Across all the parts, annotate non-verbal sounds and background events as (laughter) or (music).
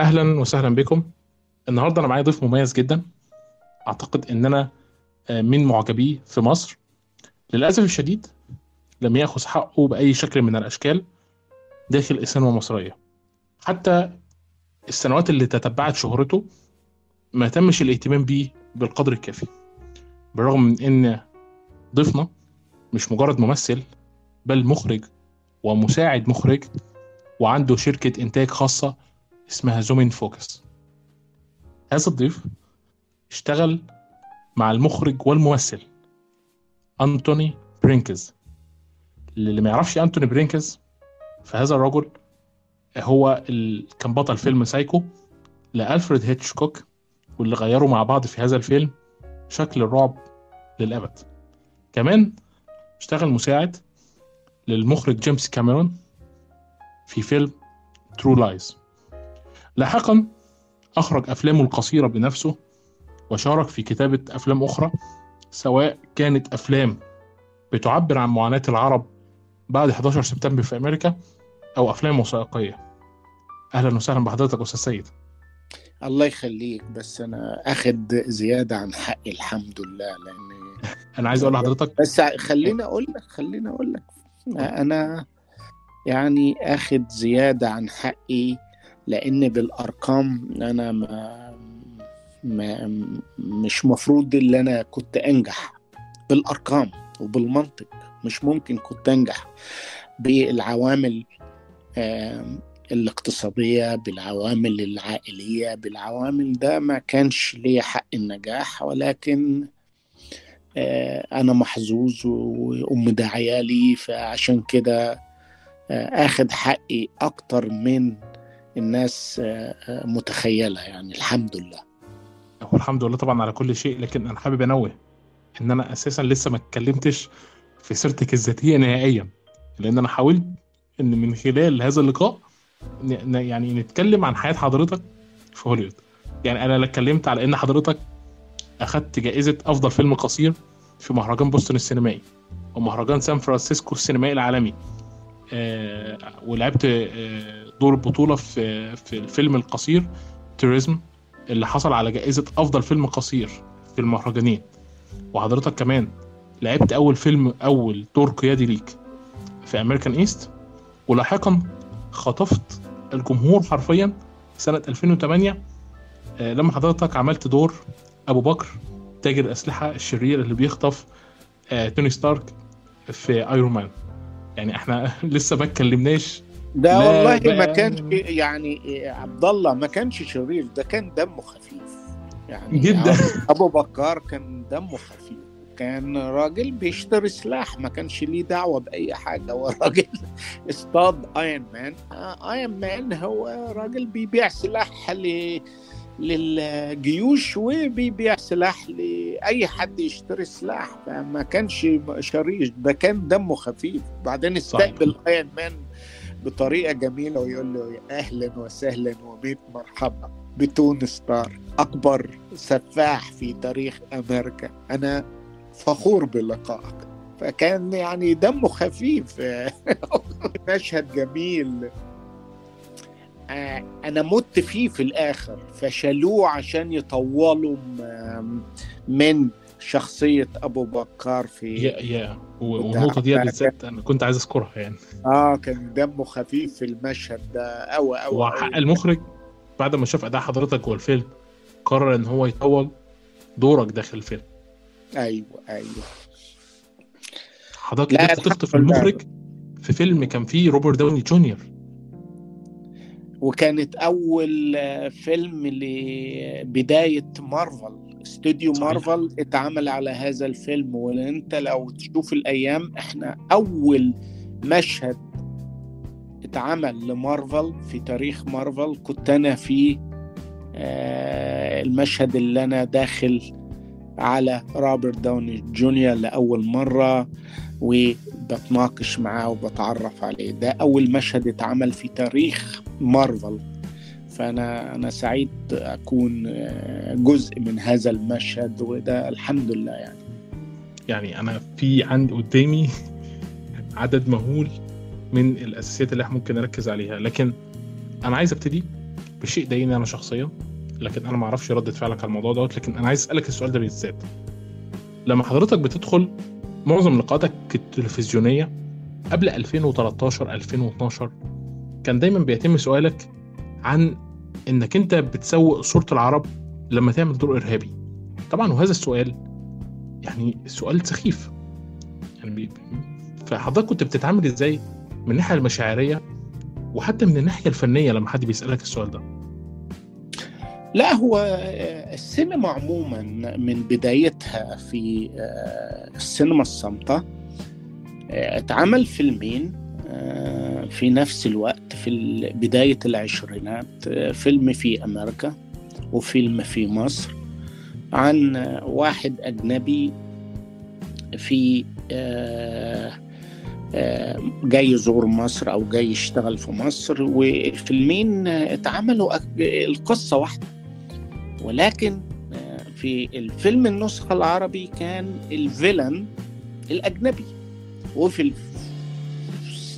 أهلا وسهلا بكم. النهارده أنا معايا ضيف مميز جدا. أعتقد إن أنا آه، من معجبيه في مصر. للأسف الشديد لم يأخذ حقه بأي شكل من الأشكال داخل السينما المصرية. حتى السنوات اللي تتبعت شهرته ما تمش الاهتمام بيه بالقدر الكافي. بالرغم من إن ضيفنا مش مجرد ممثل بل مخرج ومساعد مخرج وعنده شركة إنتاج خاصة اسمها Zoom In Focus. هذا الضيف اشتغل مع المخرج والممثل أنتوني بيركنز. اللي ما يعرفش أنتوني بيركنز فهذا الرجل هو ال... كان بطل فيلم سايكو لألفريد هيتشكوك واللي غيروا مع بعض في هذا الفيلم شكل الرعب للأبد. كمان اشتغل مساعد للمخرج جيمس كاميرون في فيلم True Lies لاحقا أخرج أفلامه القصيرة بنفسه وشارك في كتابة أفلام أخرى سواء كانت أفلام بتعبر عن معاناة العرب بعد 11 سبتمبر في أمريكا أو أفلام وثائقية. أهلا وسهلا بحضرتك أستاذ سيد. الله يخليك بس أنا آخد زيادة عن حقي الحمد لله لأن (laughs) أنا عايز أقول لحضرتك بس خليني أقول لك خليني أقول لك. أنا يعني آخد زيادة عن حقي لأن بالأرقام أنا ما, ما مش مفروض ان أنا كنت أنجح. بالأرقام وبالمنطق مش ممكن كنت أنجح. بالعوامل الاقتصادية بالعوامل العائلية بالعوامل ده ما كانش ليا حق النجاح ولكن آه، أنا محظوظ وأم ده عيالي فعشان كده آه، أخد حقي أكتر من الناس آه، آه، متخيلة يعني الحمد لله. والحمد لله طبعا على كل شيء لكن أنا حابب أنوه إن أنا أساسا لسه ما اتكلمتش في سيرتك الذاتية نهائيا لأن أنا حاولت إن من خلال هذا اللقاء يعني نتكلم عن حياة حضرتك في هوليوود. يعني لا اتكلمت على إن حضرتك أخدت جائزة أفضل فيلم قصير في مهرجان بوسطن السينمائي ومهرجان سان فرانسيسكو السينمائي العالمي. آه ولعبت آه دور البطولة في في الفيلم القصير توريزم اللي حصل على جائزة أفضل فيلم قصير في المهرجانين. وحضرتك كمان لعبت أول فيلم أول دور قيادي ليك في American East ولاحقا خطفت الجمهور حرفيا سنة 2008 آه، لما حضرتك عملت دور أبو بكر تاجر الأسلحة الشرير اللي بيخطف آه، توني ستارك في Iron Man يعني إحنا (laughs) لسه ما اتكلمناش ده لا والله ما. كانش يعني إيه، عبد الله ما كانش شرير ده كان دمه خفيف يعني جدا. أبو بكر كان دمه خفيف كان راجل بيشتري سلاح ما كانش ليه دعوة بأي حاجة هو راجل اصطاد Iron Man Iron Man هو راجل بيبيع سلاح ل للجيوش وبيبيع سلاح لأي حد يشتري سلاح فما كانش شرير ده كان دمه خفيف بعدين. استقبل Iron Man بطريقة جميلة ويقول له أهلا وسهلا وبيت مرحبا. بتون ستار أكبر سفاح في تاريخ أمريكا. أنا فخور بلقائك. فكان يعني دمه خفيف. (laughs) مشهد جميل. آه، أنا مت فيه في الآخر. فشالوه عشان يطولوا من شخصية أبو بكر في يا يا. والنقطة دي بالذات أنا كنت عايز أذكرها يعني. آه كان دمه خفيف في المشهد ده. أوي أوي وحق. المخرج بعد ما شاف أداء حضرتك جوه الفيلم قرر إن هو يطول دورك داخل الفيلم. أيوه أيوه. حضرتك لا، قدرت تخطف. المخرج في فيلم كان فيه روبرت داوني جونيور. وكانت أول آه، فيلم لبداية مارفل. استوديو. مارفل اتعمل على هذا الفيلم وانت لو تشوف الأيام إحنا أول مشهد اتعمل لمارفل في تاريخ مارفل كنت أنا في آه، المشهد اللي أنا داخل على روبرت داوني جونيور لأول مرة وبتناقش معاه وبتعرف عليه ده أول مشهد اتعمل في تاريخ مارفل فأنا أنا سعيد أكون آه، جزء من هذا المشهد وده الحمد لله يعني. يعني أنا في عندي قدامي عدد مهول من الأساسيات اللي إحنا ممكن نركز عليها. لكن أنا عايز أبتدي بشيء ضايقني أنا شخصيا لكن أنا ما أعرفش ردة فعلك على الموضوع دوت. لكن أنا عايز أسألك السؤال ده بالذات. لما حضرتك بتدخل معظم لقاءاتك التلفزيونية قبل 2013 2012 كان دايما بيتم سؤالك عن إنك أنت بتسوق صورة العرب لما تعمل دور إرهابي. طبعا وهذا السؤال يعني سؤال سخيف. يعني فحضرتك كنت بتتعامل إزاي من الناحيه المشاعرية وحتى من الناحية الفنية لما حد بيسألك السؤال ده؟ لا هو السينما عموما من بدايتها في آه، السينما الصامتة آه، اتعمل فيلمين في نفس الوقت في بداية العشرينات آه، فيلم في أمريكا وفيلم في مصر عن آه، واحد أجنبي في آه، آه، جاي يزور مصر أو جاي يشتغل في مصر والفيلمين آه، اتعملوا القصة واحدة. ولكن آه، في الفيلم النسخة العربي كان الفيلن الأجنبي وفي آه،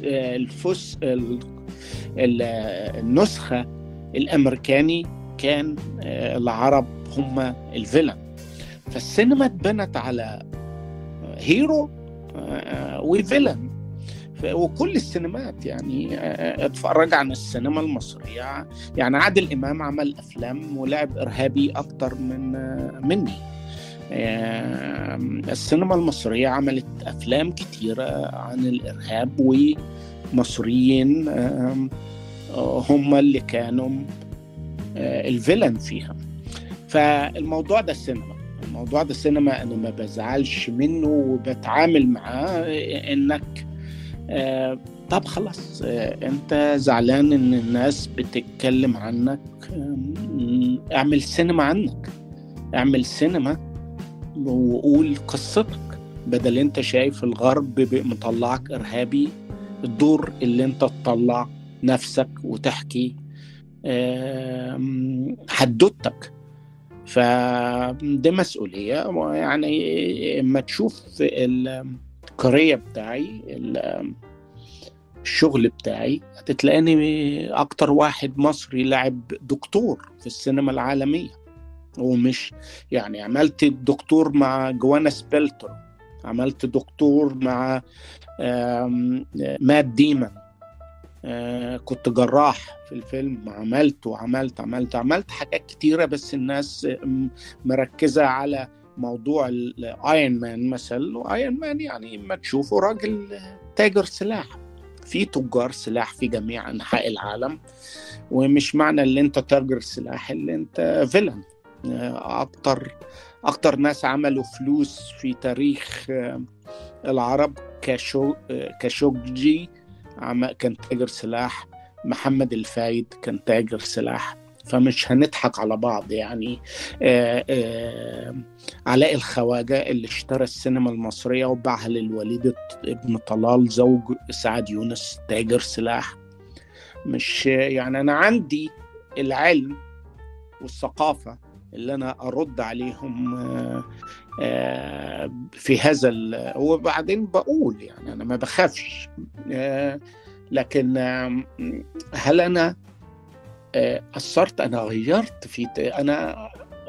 الفس ال- ال- آه، النسخة الأمريكاني كان آه، العرب هم الفيلن. فالسينما اتبنت على هيرو آه، وفيلن. وكل السينمات يعني آه، اتفرج عن السينما المصرية. يعني عادل إمام عمل أفلام ولعب إرهابي أكتر من آه، مني. آه، السينما المصرية عملت أفلام كتيرة عن الإرهاب ومصريين هم اللي كانوا آه، الفيلن فيها. فالموضوع ده سينما. الموضوع ده سينما أنا ما بزعلش منه وبتعامل معاه إنك آه طب خلاص آه أنت زعلان إن الناس بتتكلم عنك أعمل سينما عنك. أعمل سينما وقول قصتك بدل انت شايف الغرب مطلعك إرهابي الدور اللي انت تطلع نفسك وتحكي حدوتك. فدي مسؤولية. يعني اما تشوف الكارير بتاعي ال- الشغل بتاعي هتتلاقيني أكتر واحد مصري لعب دكتور في السينما العالمية. ومش يعني عملت الدكتور مع جوانا سبيلتر عملت دكتور مع مات ديمن آه، كنت جراح في الفيلم عملت وعملت عملت عملت حاجات كتيرة بس الناس مركزة على موضوع ال Iron Man مثلا و Iron Man يعني ما تشوفه راجل تاجر سلاح. في تجار سلاح في جميع أنحاء العالم ومش معنى اللي أنت تاجر سلاح اللي أنت villain أكتر أكتر ناس عملوا فلوس في تاريخ آه، العرب كشو آه، خاشقجي. كان تاجر سلاح. محمد الفايد كان تاجر سلاح. فمش هنضحك على بعض يعني. آه، آه، علاء الخواجة اللي اشترى السينما المصرية وباعها للوليد ابن طلال زوج سعد يونس تاجر سلاح. مش يعني أنا عندي العلم والثقافة اللي أنا أرد عليهم آه، آه، في هذا وبعدين بقول يعني أنا ما بخافش آه، لكن هل أنا آه، أثرت أنا غيرت في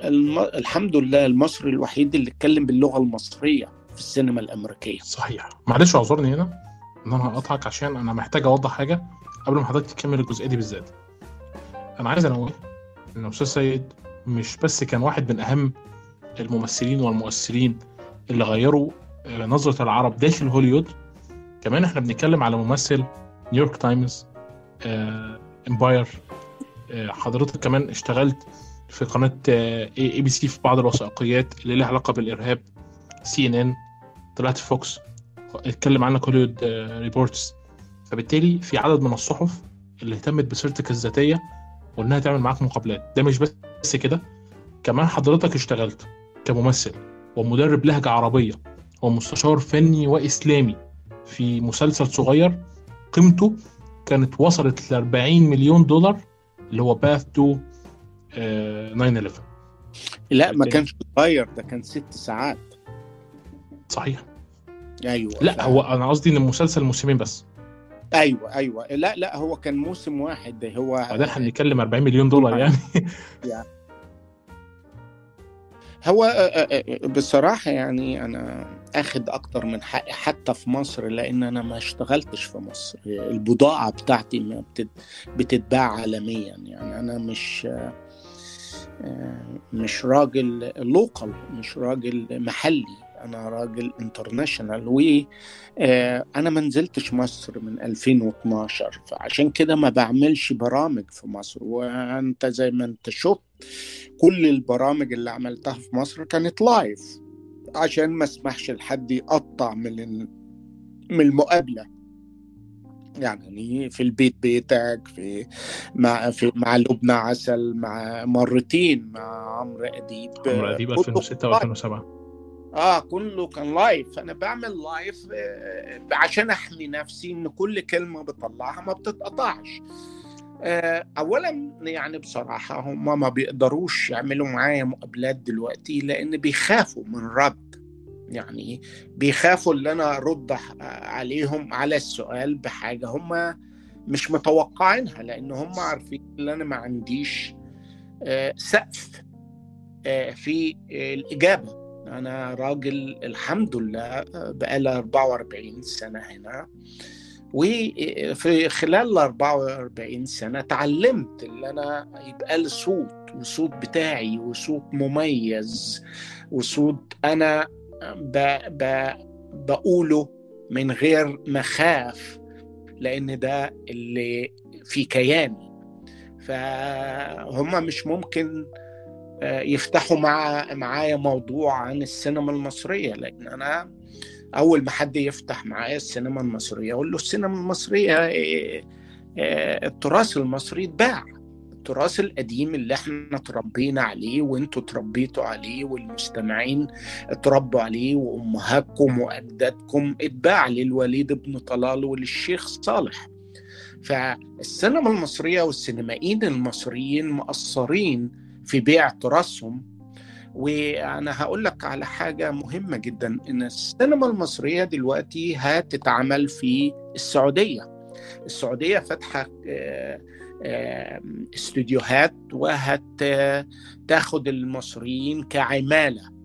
الم... الحمد لله المصري الوحيد اللي اتكلم باللغة المصرية في السينما الأمريكية. صحيح. معلش اعذرني هنا إن أنا هقطعك عشان أنا محتاج أوضح حاجة قبل ما حضرتك تكمل الجزئية دي بالذات. أنا عايز أنوه إن أستاذ سيد مش بس كان واحد من أهم الممثلين والمؤثرين اللي غيروا آه، نظرة العرب داخل هوليوود كمان إحنا بنتكلم على ممثل New York Times آه، Empire. آه، حضرتك كمان اشتغلت في قناة ABC في بعض الوثائقيات اللي لها علاقة بالإرهاب CNN طلعت Fox اتكلم عنك Hollywood Reporter فبالتالي في عدد من الصحف اللي اهتمت بسيرتك الذاتية وإنها تعمل معاك مقابلات. ده مش بس كده كمان حضرتك اشتغلت كممثل ومدرب لهجة عربية ومستشار فني وإسلامي في مسلسل صغير قيمته كانت وصلت ل 40 مليون دولار اللي هو Path to 9/11 لا ما كانش صغير ده كان ست ساعات. صحيح. أيوه. لا هو أنا قصدي إن المسلسل موسمين بس. أيوه أيوه. لا لا هو كان موسم واحد. ده هو بعدين إحنا بنتكلم 40 مليون دولار يعني. (laughs) هو آه، آه، بصراحة يعني أنا أخد أكتر من حقي حتى في مصر لأن أنا ما اشتغلتش في مصر. البضاعة بتاعتي ما بتت- بتتباع عالميا. يعني أنا مش مش راجل local مش راجل محلي. أنا راجل international وأنا ما نزلتش مصر من 2012 فعشان كده ما بعملش برامج في مصر. وأنت زي ما أنت شفت كل البرامج اللي عملتها في مصر كانت live عشان ما اسمحش لحد يقطع من من المقابلة. يعني في البيت بيتك في مع في مع لبنى عسل مع مرتين مع عمرو أديب عمرو أديب كله 2006 و2007 آه كله كان live أنا بعمل live آه، عشان أحمي نفسي إن كل كلمة بطلعها ما بتتقطعش. آه، اولا يعني بصراحة هم ما بيقدروش يعملوا معايا مقابلات دلوقتي لأن بيخافوا من رد. يعني بيخافوا إن أنا أرد عليهم على السؤال بحاجة هم مش متوقعينها لأن هم عارفين إن أنا ما عنديش آه، سقف آه، في آه، الإجابة. أنا راجل الحمد لله بقالي 44 سنة هنا. وفي خلال ال 44 سنة تعلمت إن أنا يبقى لي صوت وصوت بتاعي وصوت مميز وصوت أنا ب ب بقوله من غير ما اخاف لأن ده اللي في كياني. فهم مش ممكن يفتحوا مع معايا موضوع عن السينما المصرية لأن أنا أول ما حد يفتح معايا السينما المصرية أقول له السينما المصرية آه، آه، التراث المصري اتباع التراث القديم اللي إحنا تربينا عليه وإنتوا تربيتوا عليه والمستمعين اتربوا عليه وأمهاتكم وأجدادكم اتباع للوليد بن طلال وللشيخ صالح. فالسينما المصرية والسينمائيين المصريين مقصرين في بيع تراثهم. وأنا هقول لك على حاجة مهمة جدا إن السينما المصرية دلوقتي هتتعمل في السعودية. السعودية فاتحة آه، آه، استوديوهات وهتاخد المصريين كعمالة.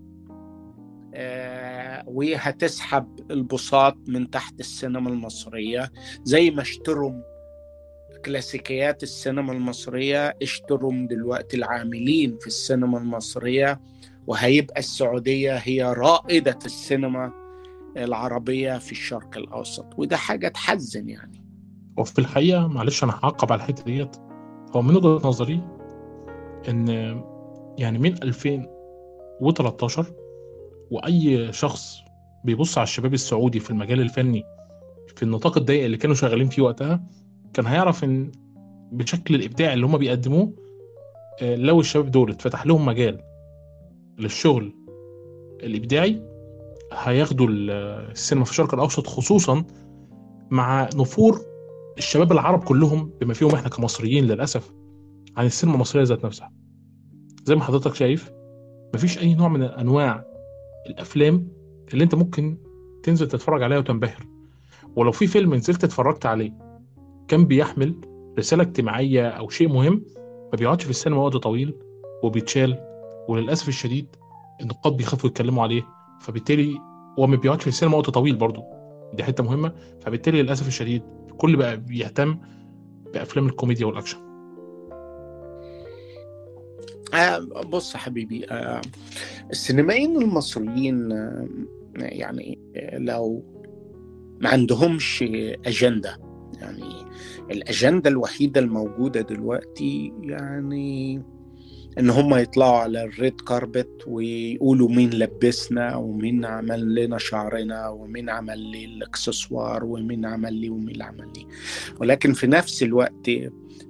آه، وهتسحب البساط من تحت السينما المصرية زي ما اشتروا كلاسيكيات السينما المصرية اشتروا دلوقتي العاملين في السينما المصرية وهيبقى السعودية هي رائدة السينما العربية في الشرق الأوسط وده حاجة تحزن يعني. وفي الحقيقة معلش أنا هعقب على الحتة ديت. هو من وجهة نظري إن يعني من 2013 وأي شخص بيبص على الشباب السعودي في المجال الفني في النطاق الضيق اللي كانوا شغالين فيه وقتها كان هيعرف إن بشكل الإبداع اللي هما بيقدموه آه، لو الشباب دول اتفتح لهم مجال للشغل الإبداعي هياخدوا ال- السينما في الشرق الأوسط خصوصا مع نفور الشباب العرب كلهم بما فيهم إحنا كمصريين للأسف عن السينما المصرية ذات نفسها. زي ما حضرتك شايف مفيش أي نوع من أنواع الأفلام اللي أنت ممكن تنزل تتفرج عليها وتنبهر. ولو في فيلم نزلت اتفرجت عليه كان بيحمل رسالة اجتماعية أو شيء مهم ما بيقعدش في السينما وقت طويل وبيتشال وللأسف الشديد النقاد بيخافوا يتكلموا عليه فبالتالي هو ما بيقعدش في السينما وقت طويل برضه. دي حتة مهمة. فبالتالي للأسف الشديد الكل بقى بيهتم بأفلام الكوميديا والأكشن. آه، بص حبيبي آه، السينمائيين المصريين آه، يعني لو ما عندهمش أجندة يعني الأجندة الوحيدة الموجودة دلوقتي يعني إن هم يطلعوا على ال red carpet ويقولوا مين لبسنا ومين عمل لنا شعرنا ومين عمل لي الإكسسوار ومين عمل لي ومين عمل لي. ولكن في نفس الوقت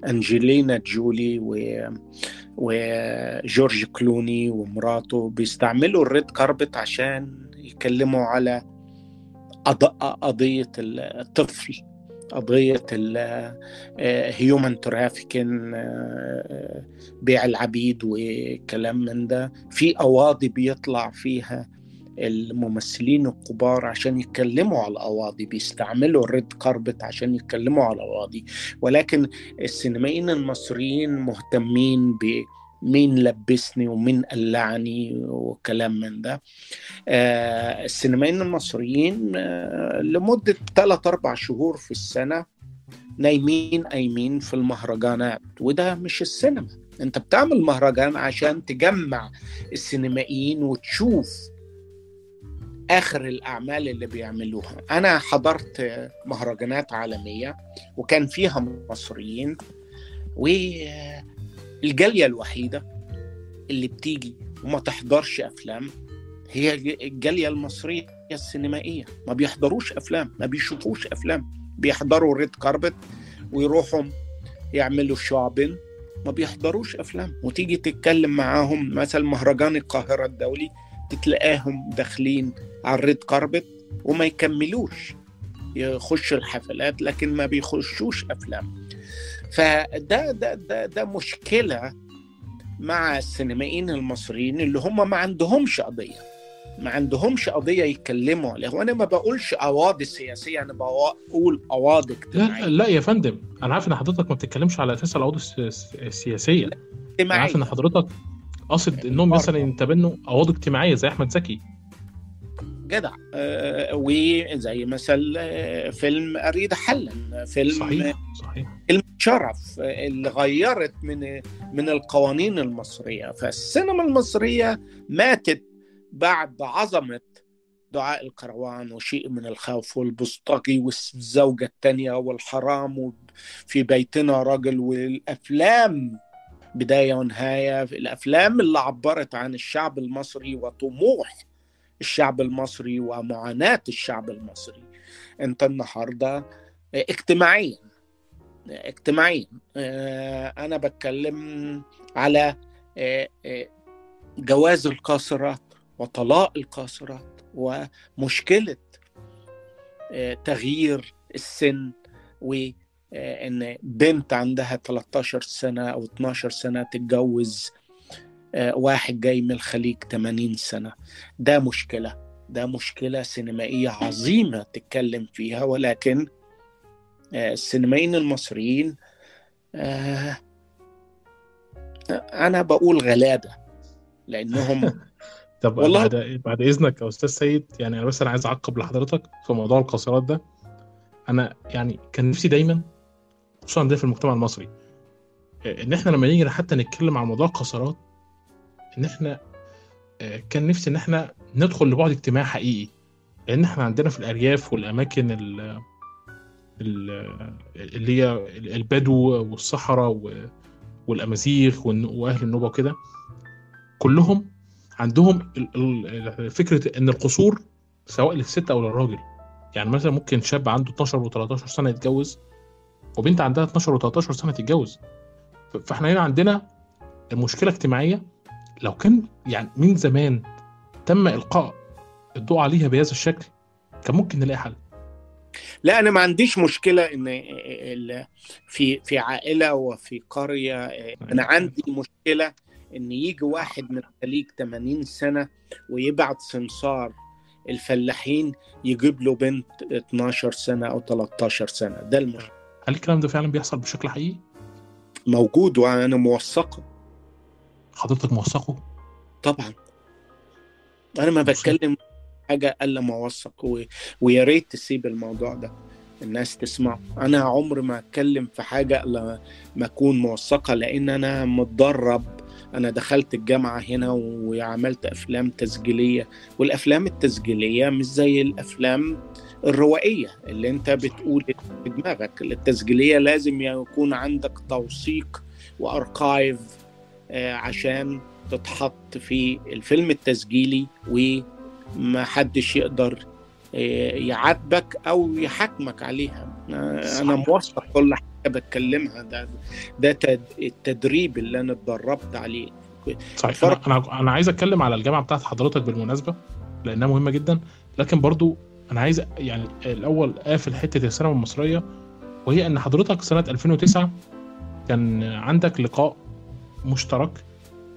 أنجلينا جولي و وجورج كلوني ومراته بيستعملوا ال red carpet عشان يتكلموا على قض- قضية الطفل. قضية ال human trafficking بيع العبيد وكلام من ده. في قواضي بيطلع فيها الممثلين الكبار عشان يتكلموا على القواضي بيستعملوا ال red carpet عشان يتكلموا على القواضي ولكن السينمائيين المصريين مهتمين ب مين لبسني ومين قلعني وكلام من ده. آه السينمائيين المصريين آه لمدة 3 أربع شهور في السنة نايمين قايمين في المهرجانات وده مش السينما. أنت بتعمل مهرجان عشان تجمع السينمائيين وتشوف آخر الأعمال اللي بيعملوها. أنا حضرت مهرجانات عالمية وكان فيها مصريين والجاليه الوحيدة اللي بتيجي وما تحضرش أفلام هي الجالية المصرية السينمائية. ما بيحضروش أفلام ما بيشوفوش أفلام. بيحضروا red carpet ويروحوا يعملوا shopping ما بيحضروش أفلام. وتيجي تتكلم معاهم مثلا مهرجان القاهرة الدولي تتلاقاهم داخلين على ال red carpet وما يكملوش. يخشوا الحفلات لكن ما بيخشوش أفلام. فده ده ده ده مشكلة مع السينمائيين المصريين اللي هم ما عندهمش قضية. ما عندهمش قضية يتكلموا عليها. وأنا ما بقولش قواضي سياسية أنا بقول قواضي لا لا يا فندم أنا عارف إن حضرتك ما بتتكلمش على أساس القواضي السياسيه أنا عارف إن حضرتك قاصد انهم مثلا يتبنوا قواضي اجتماعية زي أحمد زكي. جدع. آه وزي مثلا فيلم أريد حلا. فيلم صحيح صحيح. فيلم شرف اللي غيرت من من القوانين المصرية. فالسينما المصرية ماتت بعد عظمة دعاء الكروان وشيء من الخوف والبسطجي والزوجة الثانية والحرام في بيتنا رجل. والأفلام بداية ونهاية الأفلام اللي عبرت عن الشعب المصري وطموح الشعب المصري ومعاناة الشعب المصري. أنت النهاردة اجتماعيا. اجتماعيا. أنا بتكلم على جواز القاصرات وطلاق القاصرات ومشكلة تغيير السن وإن بنت عندها 13 سنة أو 12 سنة تتجوز واحد جاي من الخليج 80 سنة. ده مشكلة ده مشكلة سينمائية عظيمة تتكلم فيها ولكن السينمائيين المصريين أنا بقول غلابة لأنهم (laughs) طب والله بعد بعد إذنك يا أستاذ سيد يعني أنا بس أنا عايز أعقب لحضرتك في موضوع القاصرات ده. أنا يعني كان نفسي دايما خصوصا ده في المجتمع المصري إن إحنا لما نيجي حتى نتكلم عن موضوع القاصرات إن إحنا كان نفسي إن إحنا ندخل لبعد اجتماعي حقيقي لأن إحنا عندنا في الأرياف والأماكن اللي هي البدو والصحراء والأمازيغ وأهل النوبة وكده كلهم عندهم فكرة إن القصور سواء للست أو للراجل. يعني مثلا ممكن شاب عنده 12 و13 سنة يتجوز وبنت عندها 12 و13 سنة تتجوز. فإحنا هنا عندنا مشكلة اجتماعية. لو كان يعني من زمان تم إلقاء الضوء عليها بهذا الشكل كان ممكن نلاقي حل. لا أنا ما عنديش مشكلة إن في في عائلة وفي قرية أنا عندي مشكلة إن يجي واحد من الخليج 80 سنة ويبعت سمسار الفلاحين يجيب له بنت 12 سنة أو 13 سنة. ده المشكلة. هل الكلام ده فعلا بيحصل بشكل حقيقي؟ موجود وأنا موثقه. حضرتك موثقه؟ طبعا. أنا ما بتكلم حاجة الا موثق و... ويا ريت تسيب الموضوع ده. الناس تسمعه أنا عمري ما أتكلم في حاجة إلا ما أكون موثقة لأن أنا متدرب. أنا دخلت الجامعة هنا وعملت أفلام تسجيلية. والأفلام التسجيلية مش زي الأفلام الروائية اللي أنت بتقول في دماغك. التسجيلية لازم يكون عندك توثيق وأركايف عشان تتحط في الفيلم التسجيلي وما حدش يقدر يعاتبك أو يحاكمك عليها. أنا موثق كل حاجة بتكلمها. ده ده التدريب اللي أنا اتدربت عليه. صحيح. أنا, أنا أنا عايز أتكلم على الجامعة بتاعت حضرتك بالمناسبة لأنها مهمة جدا. لكن برضو أنا عايز يعني الأول أقفل حتة السينما المصرية وهي إن حضرتك سنة 2009 كان عندك لقاء مشترك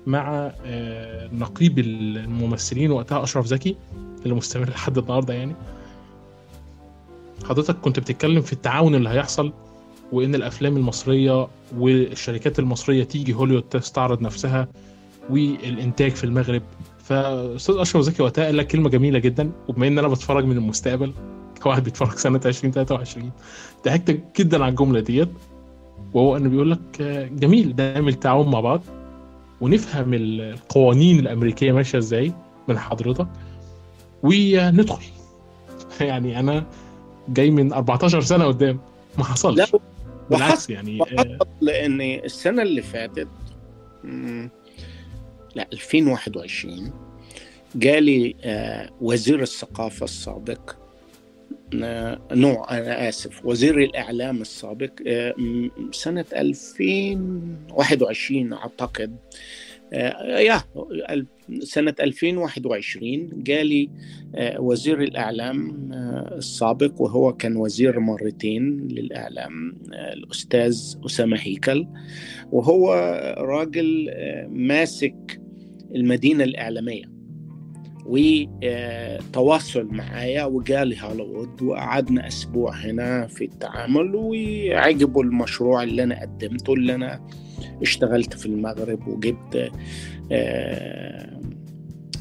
مع آه، نقيب الممثلين وقتها أشرف زكي اللي مستمر لحد النهارده يعني. حضرتك كنت بتتكلم في التعاون اللي هيحصل وإن الأفلام المصرية والشركات المصرية تيجي هوليوود تستعرض نفسها والإنتاج في المغرب. فأستاذ أشرف زكي وقتها قال لك كلمة جميلة جدا وبما إن أنا بتفرج من المستقبل كواحد بيتفرج سنة 2023 ضحكت جدا على الجملة ديت وهو إنه بيقول لك آه، جميل نعمل تعاون مع بعض. ونفهم القوانين الأمريكية ماشية إزاي من حضرتك وندخل. (laughs) يعني أنا جاي من 14 سنة قدام. ما حصلش. لا بالعكس يعني لأن السنة اللي فاتت لا 2021 جالي آه، وزير الثقافة السابق نوع أنا آسف وزير الإعلام السابق آه، سنة 2021 أعتقد آه، يا سنة 2021 جالي آه، وزير الإعلام آه، السابق وهو كان وزير مرتين للإعلام آه، الأستاذ أسامة هيكل وهو راجل آه، ماسك المدينة الإعلامية. وتواصل معايا وجالي هوليوود وقعدنا أسبوع هنا في التعامل وعجبوا المشروع اللي أنا قدمته اللي أنا اشتغلت في المغرب وجبت آه،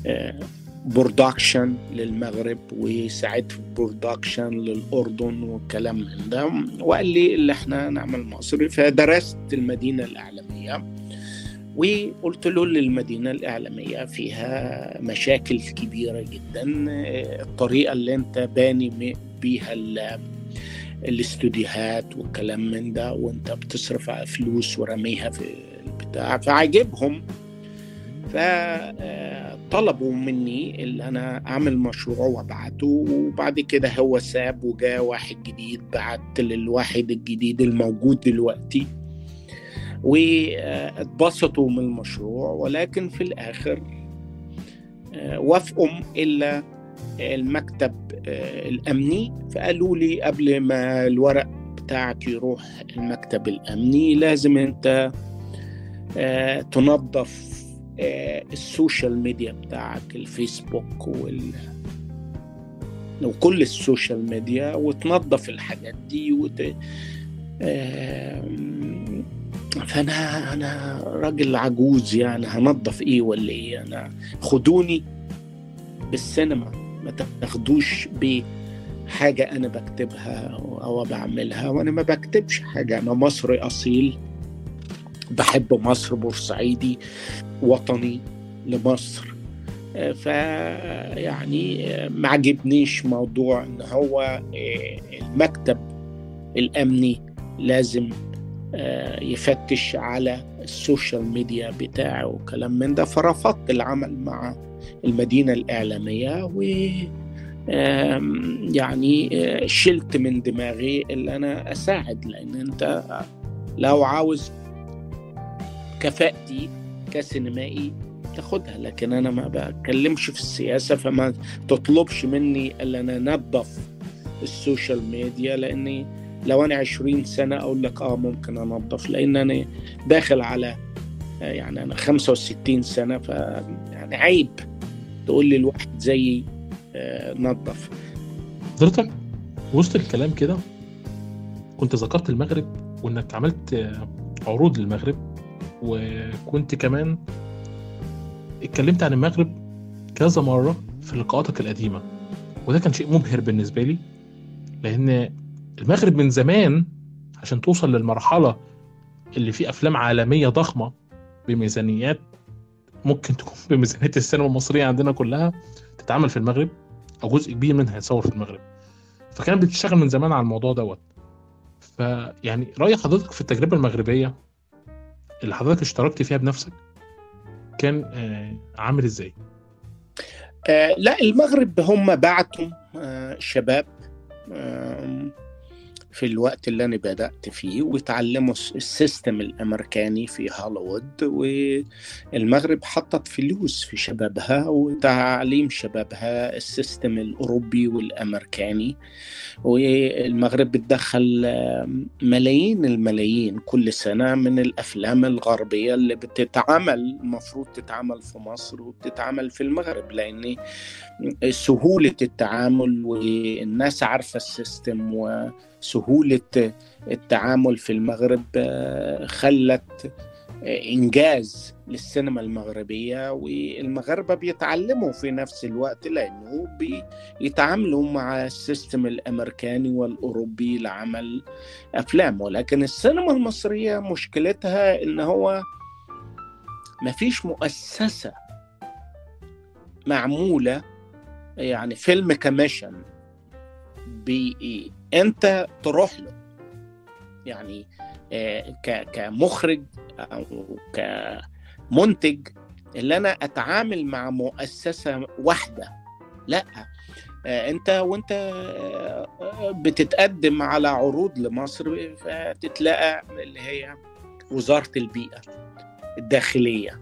آه، production للمغرب وساعدت في production للأردن والكلام من ده وقال لي اللي إحنا نعمل مصري فدرست المدينة الإعلامية. وقلت له المدينة الإعلامية فيها مشاكل كبيرة جدا الطريقة اللي أنت باني بيها ال- الاستوديوهات والكلام من ده وأنت بتصرف على فلوس ورميها في البتاع فعجبهم. فطلبوا مني اللي أنا أعمل مشروع وأبعته وبعد كده هو ساب وجاء واحد جديد بعت للواحد الجديد الموجود دلوقتي. واتبسطوا من المشروع ولكن في الآخر آه، وافقوا الا المكتب آه، الأمني. فقالوا لي قبل ما الورق بتاعك يروح المكتب الأمني لازم أنت آه، تنظف ال social media بتاعك الفيسبوك وال وكل ال social media وتنظف الحاجات دي وت... فانا أنا راجل عجوز يعني هنظف إيه ولا إيه؟ أنا خدوني بالسينما ما تاخدوش بحاجة أنا بكتبها أو بعملها وأنا ما بكتبش حاجة. أنا مصري أصيل بحب مصر بورسعيدي وطني لمصر. فيعني آه، ما عجبنيش موضوع إن هو آه، المكتب الأمني لازم يفتش على السوشيال ميديا بتاعه وكلام من ده. فرفضت العمل مع المدينة الإعلامية و يعني آه، شلت من دماغي اللي أنا أساعد لأن أنت لو عاوز كفاءتي كسينمائي تاخدها لكن أنا ما بتكلمش في السياسة فما تطلبش مني إلا أنا أنظف ال social media لأني لو أنا 20 سنة أقول لك آه ممكن أنظف لأن أنا داخل على آه، يعني أنا 65 سنة ف يعني عيب تقول لي الواحد زيي آه، نظف. حضرتك وسط الكلام كده كنت ذكرت المغرب وإنك عملت آه، عروض للمغرب وكنت كمان اتكلمت عن المغرب كذا مرة في لقاءاتك القديمة وده كان شيء مبهر بالنسبة لي لأن المغرب من زمان عشان توصل للمرحلة اللي فيه أفلام عالمية ضخمة بميزانيات ممكن تكون (laughs) بميزانية السينما المصرية عندنا كلها تتعمل في المغرب أو جزء كبير منها يتصور في المغرب. فكانت بتشتغل من زمان على الموضوع دوت. فيعني رأي حضرتك في التجربة المغربية اللي حضرتك اشتركت فيها بنفسك كان آه، عامل إزاي؟ آه، لا المغرب هم بعتوا آه، شباب. آم، في الوقت اللي أنا بدأت فيه وتعلموا ال system الأمريكاني في هوليوود والمغرب حطت فلوس في شبابها وتعليم شبابها ال system الأوروبي والأمريكاني. والمغرب بتدخل ملايين الملايين كل سنة من الأفلام الغربية اللي بتتعمل المفروض تتعمل في مصر وبتتعمل في المغرب لأن سهولة التعامل والناس عارفة السيستم وسهولة التعامل في المغرب خلت إنجاز للسينما المغربية والمغاربة بيتعلموا في نفس الوقت لأنه بيتعاملوا مع ال system الأمريكاني والأوروبي لعمل أفلام. ولكن السينما المصرية مشكلتها إن هو مفيش مؤسسة معمولة يعني film commission انت تروح له. يعني كمخرج أو كمنتج اللي أنا اتعامل مع مؤسسة واحدة. لا انت وانت بتتقدم على عروض لمصر فتتلاقى اللي هي وزارة البيئة الداخلية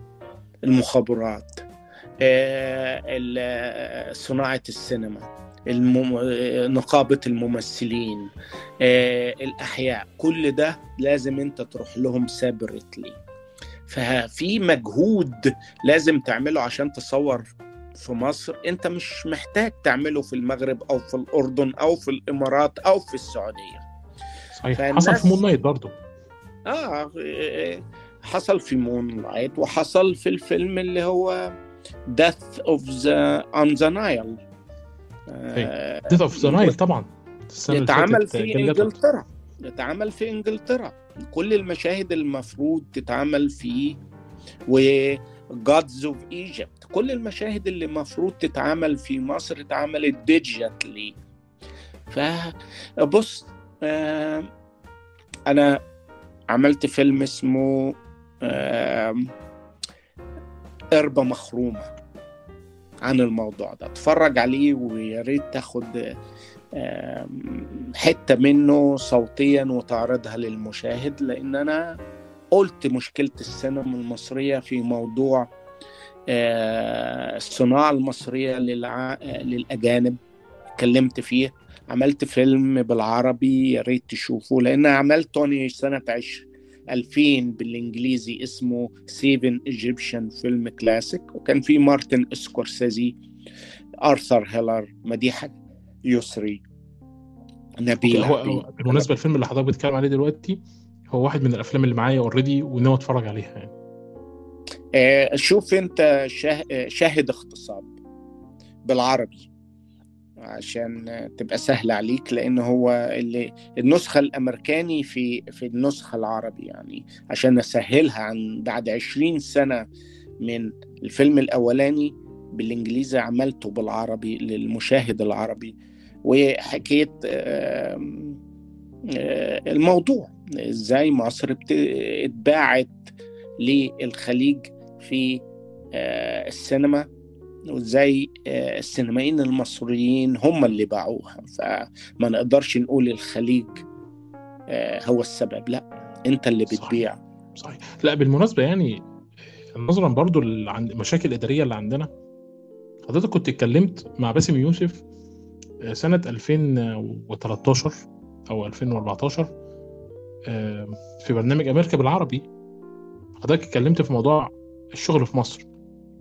المخابرات صناعة السينما. المم... نقابة الممثلين الأحياء كل ده لازم أنت تروح لهم سابرتلي ففي مجهود لازم تعمله عشان تصور في مصر. أنت مش محتاج تعمله في المغرب أو في الأردن أو في الإمارات أو في السعودية. صحيح. فالناس... حصل في Moon Knight برضه آه حصل في Moon Knight وحصل في الفيلم اللي هو Death of the on the Nile. Death of the Nile طبعا. يتعمل في إنجلترا. يتعمل في إنجلترا. كل المشاهد المفروض تتعمل في و Gods of Egypt كل المشاهد اللي المفروض تتعمل في مصر اتعملت digitally فبص آه أنا عملت فيلم اسمه آه قربة مخرومة. عن الموضوع ده اتفرج عليه ويا ريت تاخد حتة منه صوتيا وتعرضها للمشاهد لأن أنا قلت مشكلة السينما المصرية في موضوع الصناعة المصرية. للأجانب اتكلمت فيه عملت فيلم بالعربي يا ريت تشوفه لأن عملته أنا سنة عشر 2000 بالإنجليزي اسمه Saving Egyptian Film Classics وكان في مارتن اسكورسيزي آرثر هيلر مديحه يسري نبيل هو بالمناسبة الفيلم اللي حضرتك بتتكلم عليه دلوقتي هو واحد من الأفلام اللي معايا already وناوي أتفرج عليها يعني. آه شوف أنت شاهد اغتصاب بالعربي عشان تبقى سهلة عليك لأن هو اللي النسخة الأمريكاني في في النسخة العربي يعني. عشان أسهلها عن بعد عشرين سنة من الفيلم الأولاني بالإنجليزي عملته بالعربي للمشاهد العربي. وحكيت الموضوع إزاي مصر اتباعت للخليج في السينما. وإزاي السينمائيين المصريين هم اللي باعوها. فما نقدرش نقول الخليج هو السبب. لا أنت اللي بتبيع. صحيح, صحيح. لا بالمناسبة يعني نظرا برضو عن المشاكل الإدارية اللي عندنا. حضرتك كنت اتكلمت مع باسم يوسف سنة 2013 أو 2014 في برنامج أمريكا بالعربي. حضرتك اتكلمت في موضوع الشغل في مصر.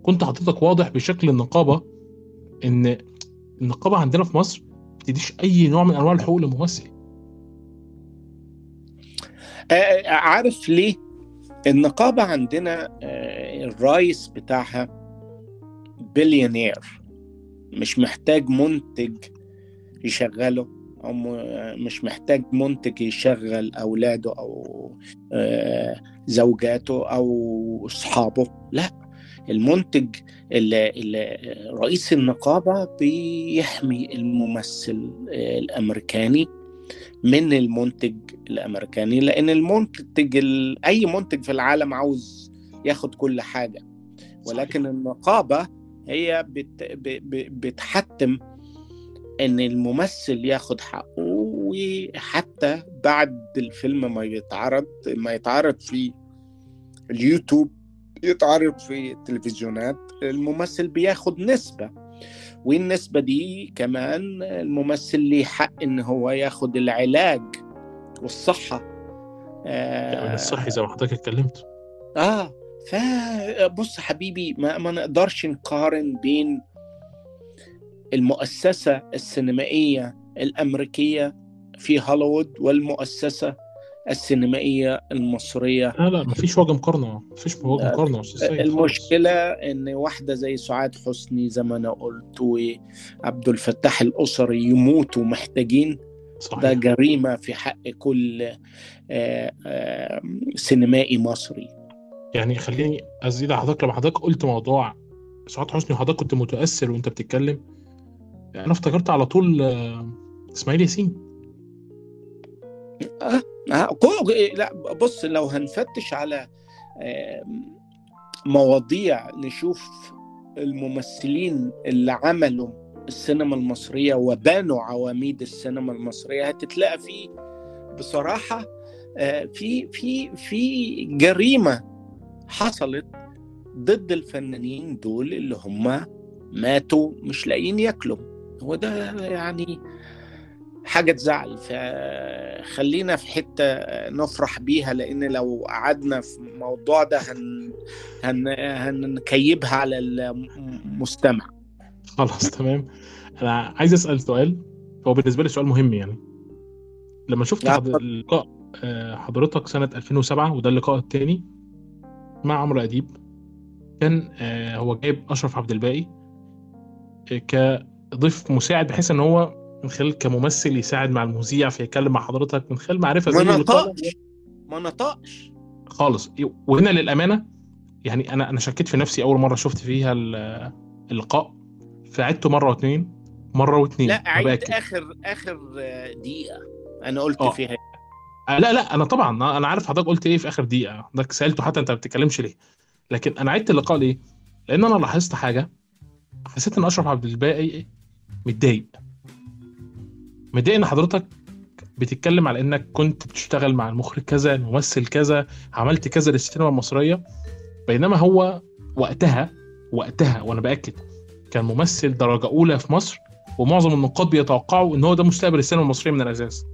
كنت حضرتك واضح بشكل النقابة إن النقابة عندنا في مصر ما أي نوع من أنواع الحقوق للممثل. عارف ليه؟ النقابة عندنا الرئيس بتاعها بليونير مش محتاج منتج يشغله أو مش محتاج منتج يشغل أولاده أو زوجاته أو أصحابه لا المنتج رئيس النقابة بيحمي الممثل الأمريكاني من المنتج الأمريكاني لأن المنتج أي منتج في العالم عاوز ياخد كل حاجة. ولكن النقابة هي بت بتحتم إن الممثل ياخد حقه وحتى بعد الفيلم ما يتعرض ما يتعرض في اليوتيوب يتعرض في التلفزيونات الممثل بياخد نسبة والنسبة دي كمان الممثل ليه حق إن هو ياخد العلاج والصحة. التأمين آه, الصحي زي ما حضرتك اتكلمت. آه. فبص حبيبي ما, ما نقدرش نقارن بين المؤسسة السينمائية الأمريكية في هوليوود والمؤسسة السينمائية المصرية. لا لا مفيش وجه مقارنة مفيش وجه خالص. المشكلة إن واحدة زي سعاد حسني زي ما أنا قلت وعبد الفتاح الأسري يموتوا محتاجين ده صحيح جريمة في حق كل آه، آه، سينمائي مصري. يعني خليني أزيد على حضرتك لما حضرتك قلت موضوع سعاد حسني وحضرتك كنت متأثر وأنت بتتكلم أنا افتكرت على طول آه، إسماعيل ياسين. لا بص لو هنفتش على آه، مواضيع نشوف الممثلين اللي عملوا السينما المصرية وبانوا عواميد السينما المصرية هتتلاقى فيه بصراحة آه، في في في جريمة حصلت ضد الفنانين دول اللي هم ماتوا مش لاقيين ياكلوا. وده يعني حاجة تزعل. فخلينا في حتة نفرح بيها لأن لو قعدنا في الموضوع ده هن... هن... هنكيبها على المستمع. خلاص تمام. أنا عايز أسأل سؤال. هو بالنسبة لي سؤال مهم يعني. لما شفت لا، حض... اتفضل. لقاء آه، حضرتك سنة 2007 وده اللقاء الثاني مع عمرو أديب كان آه، هو جايب أشرف عبد الباقي آه، كضيف مساعد بحيث إن هو من خلال كممثل يساعد مع المذيع فيتكلم مع حضرتك من خلال معرفة ما زي اللقاء نطقش. ما نطقش. خالص. وهنا للأمانة يعني أنا أنا شكيت في نفسي أول مرة شفت فيها ال- اللقاء فعدته مرة واثنين مرة واثنين لا عيد بأكد. آخر آخر دقيقة أنا قلت آه. فيها. آه، لا لا أنا طبعا أنا عارف حضرتك قلت إيه في آخر دقيقة. حضرتك سألته حتى أنت ما بتتكلمش ليه. لكن أنا عدت اللقاء ليه؟ لأن أنا لاحظت حاجة حسيت إن أشرف عبد الباقي متضايق. متضايق إن حضرتك بتتكلم على إنك كنت بتشتغل مع المخرج كذا الممثل كذا عملت كذا للسينما المصرية. بينما هو وقتها وقتها وأنا بأكد كان ممثل درجة أولى في مصر ومعظم النقاد بيتوقعوا إن هو ده مستقبل السينما المصرية من الأساس.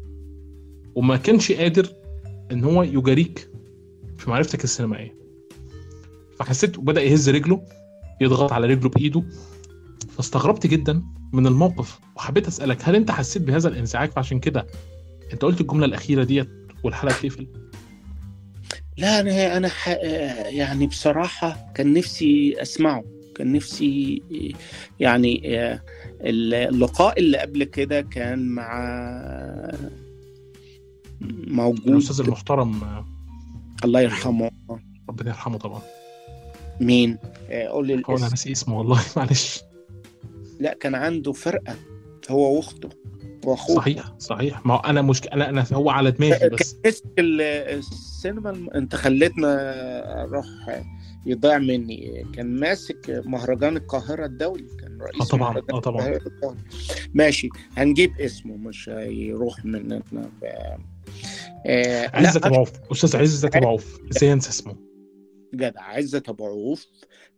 وما كانش قادر إن هو يجاريك في معرفتك السينمائية. فحسيت وبدأ يهز رجله يضغط على رجله بإيده فاستغربت جدا من الموقف وحبيت أسألك هل أنت حسيت بهذا الإنزعاج؟ فعشان كده أنت قلت الجملة الأخيرة ديت والحلقة تقفل لا أنا ح... يعني بصراحة كان نفسي أسمعه كان نفسي يعني اللقاء اللي قبل كده كان مع موجود. الأستاذ المحترم. الله يرحمه. ربنا يرحمه طبعا. مين؟ قول لي هو أنا ناسي اسمه والله (laughs) معلش. لا كان عنده فرقة هو واخته وأخوه. صحيح صحيح. ما أنا مش أنا أنا هو على دماغي بس. السينما. أنت خليتنا أروح يضيع مني. كان ماسك مهرجان القاهرة الدولي كان رئيس آه طبعا آه طبعا. ماشي هنجيب اسمه مش هيروح مننا ب... آه عزت أبو عوف أستاذ عزت أبو عوف إزاي انسى اسمه. جدع عزت أبو عوف.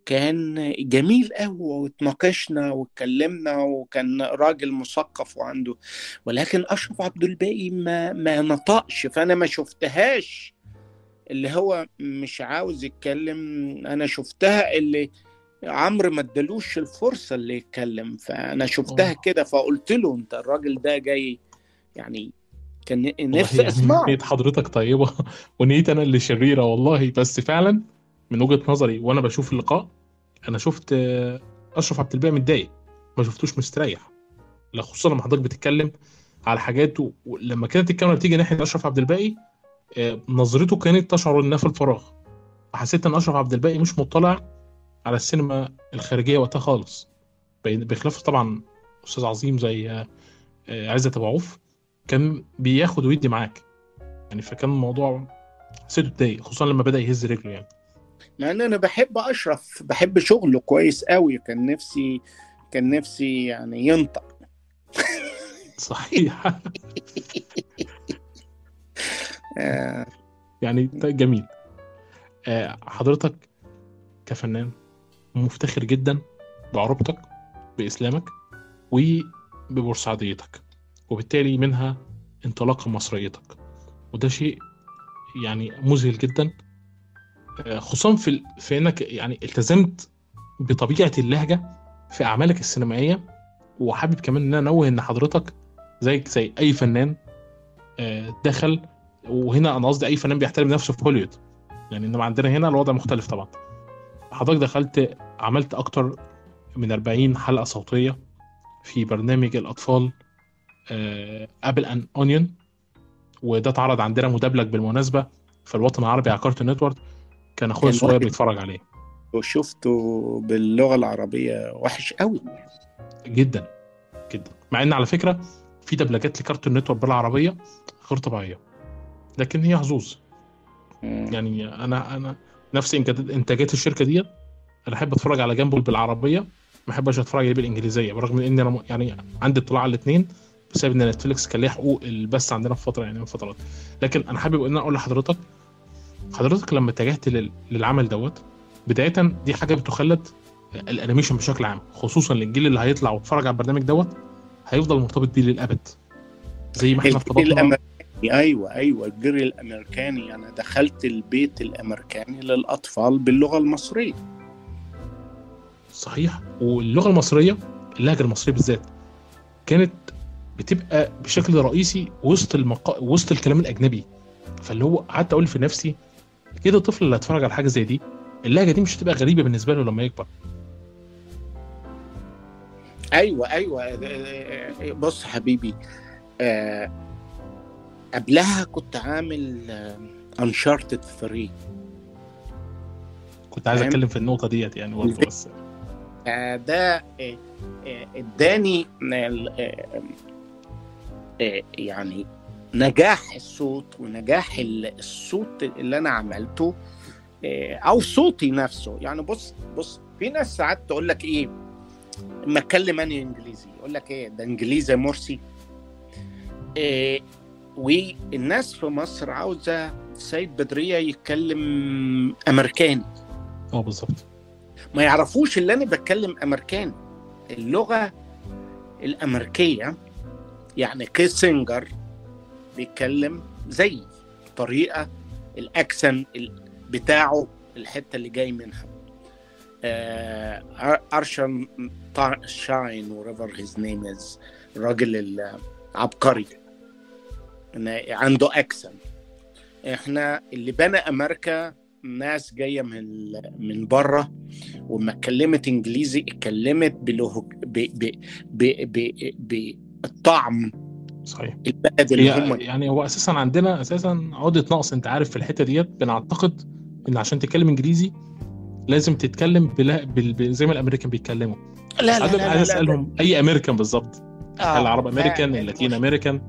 كان جميل قوي واتناقشنا واتكلمنا وكان راجل مثقف وعنده ولكن أشرف عبد الباقي ما ما نطقش فأنا ما شفتهاش اللي هو مش عاوز يتكلم أنا شفتها اللي عمرو ما ادالوش الفرصة اللي يتكلم فأنا شفتها. كده فقلت له أنت الراجل ده جاي يعني كان نفسي يعني أسمعه نية حضرتك طيبة (laughs) ونيتي أنا اللي شريرة والله بس فعلا من وجهة نظري وأنا بشوف اللقاء أنا شفت آه، أشرف عبد الباقي متضايق ما شفتوش مستريح. لا خصوصا لما حضرتك بتتكلم على حاجات ولما كانت الكاميرا بتيجي ناحية أشرف عبد الباقي آه، نظرته كانت تشعر إنها في الفراغ. فحسيت إن أشرف عبد الباقي مش مطلع على السينما الخارجية وقتها خالص. بخلاف طبعا أستاذ عظيم زي آه، عزت أبو عوف كان بياخد ويدي معاك. يعني فكان الموضوع حسيته اتضايق خصوصا لما بدأ يهز رجله يعني. مع إن أنا بحب أشرف بحب شغله كويس قوي كان نفسي كان نفسي يعني ينطق. صحيح. آه، يعني جميل. آه، حضرتك كفنان مفتخر جدا بعروبتك بإسلامك وببورسعيديتك وبالتالي منها انطلاقة مصريتك. وده شيء يعني مذهل جدا خصوصا في في إنك يعني التزمت بطبيعة اللهجة في أعمالك السينمائية وحابب كمان إن أنا أنوه إن حضرتك زيك زي أي فنان آه، دخل وهنا أنا قصدي أي فنان بيحترم نفسه في هوليوود. يعني إنما عندنا هنا الوضع مختلف طبعا. حضرتك دخلت عملت أكتر من 40 حلقة صوتية في برنامج الأطفال Apple and Onion وده اتعرض عندنا مدبلج بالمناسبة في الوطن العربي على Cartoon Network. كان أخويا الصغير. بيتفرج عليه. وشفته باللغة العربية وحش قوي. جدا جدا. مع إن على فكرة في دبلجات ل Cartoon Network بالعربية غير طبيعية. لكن هي حظوظ. يعني أنا أنا نفس إنتاجات الشركة ديت أنا أحب أتفرج على Gumball بالعربية ما أحبش أتفرج عليه بالإنجليزية. برغم إن أنا يعني عندي اطلاع على الاثنين بسبب إن Netflix كان ليها حقوق البث عندنا في فترة يعني من فترات. لكن أنا حابب إن أنا أقول لحضرتك حضرتك لما اتجهت لل- للعمل دوت بداية دي حاجة بتخلد الانيميشن بشكل عام خصوصا للجيل اللي هيطلع ويتفرج على البرنامج دوت هيفضل مرتبط بيه للأبد. زي ما إحنا ارتبطنا أيوه أيوه الجيل الأمريكاني. أنا دخلت البيت الأمريكاني للأطفال باللغة المصرية. صحيح. واللغة المصرية اللهجة المصرية بالذات كانت بتبقى بشكل رئيسي وسط المقا... وسط الكلام الأجنبي. فاللي هو قعدت أقول في نفسي كده الطفل اللي هيتفرج على حاجة زي دي اللهجة دي مش هتبقى غريبة بالنسبة له لما يكبر. أيوه أيوه. بص حبيبي آه قبلها كنت عامل انشارتد 3 كنت عايز؟ أتكلم في النقطة ديت يعني برضه بس. آه، ده آه، آه، اداني آه، آه، يعني نجاح الصوت ونجاح ال- الصوت اللي أنا عملته آه، أو صوتي نفسه. يعني بص بص في ناس ساعات تقول لك إيه أما أتكلم أنا إنجليزي يقول لك إيه ده إنجليزي مرسي. آه، والناس في مصر عاوزة سيد بدرية يتكلم أمريكاني. آه بالظبط. ما يعرفوش اللي أنا بتكلم أمريكاني. اللغة الأمريكية يعني كيسنجر بيتكلم زي طريقة ال accent بتاعه الحتة اللي جاي منها. آه، أينشتاين whatever his name is الراجل العبقري عنده accent. إحنا اللي بنى أمريكا ناس جاية من من بره وما اتكلمت إنجليزي اتكلمت ب ب ب ب بالطعم صحيح. البلد اللي هم يعني هو أساسا عندنا أساسا عقدة نقص أنت عارف في الحتة ديت بنعتقد إن عشان تتكلم إنجليزي لازم تتكلم بلا بال... بال- زي ما الأمريكان بيتكلموا. لا لا لا, لا, لا, أسألهم أي أمريكان بالظبط. آه، العرب أمريكان لا، اللاتين أمريكان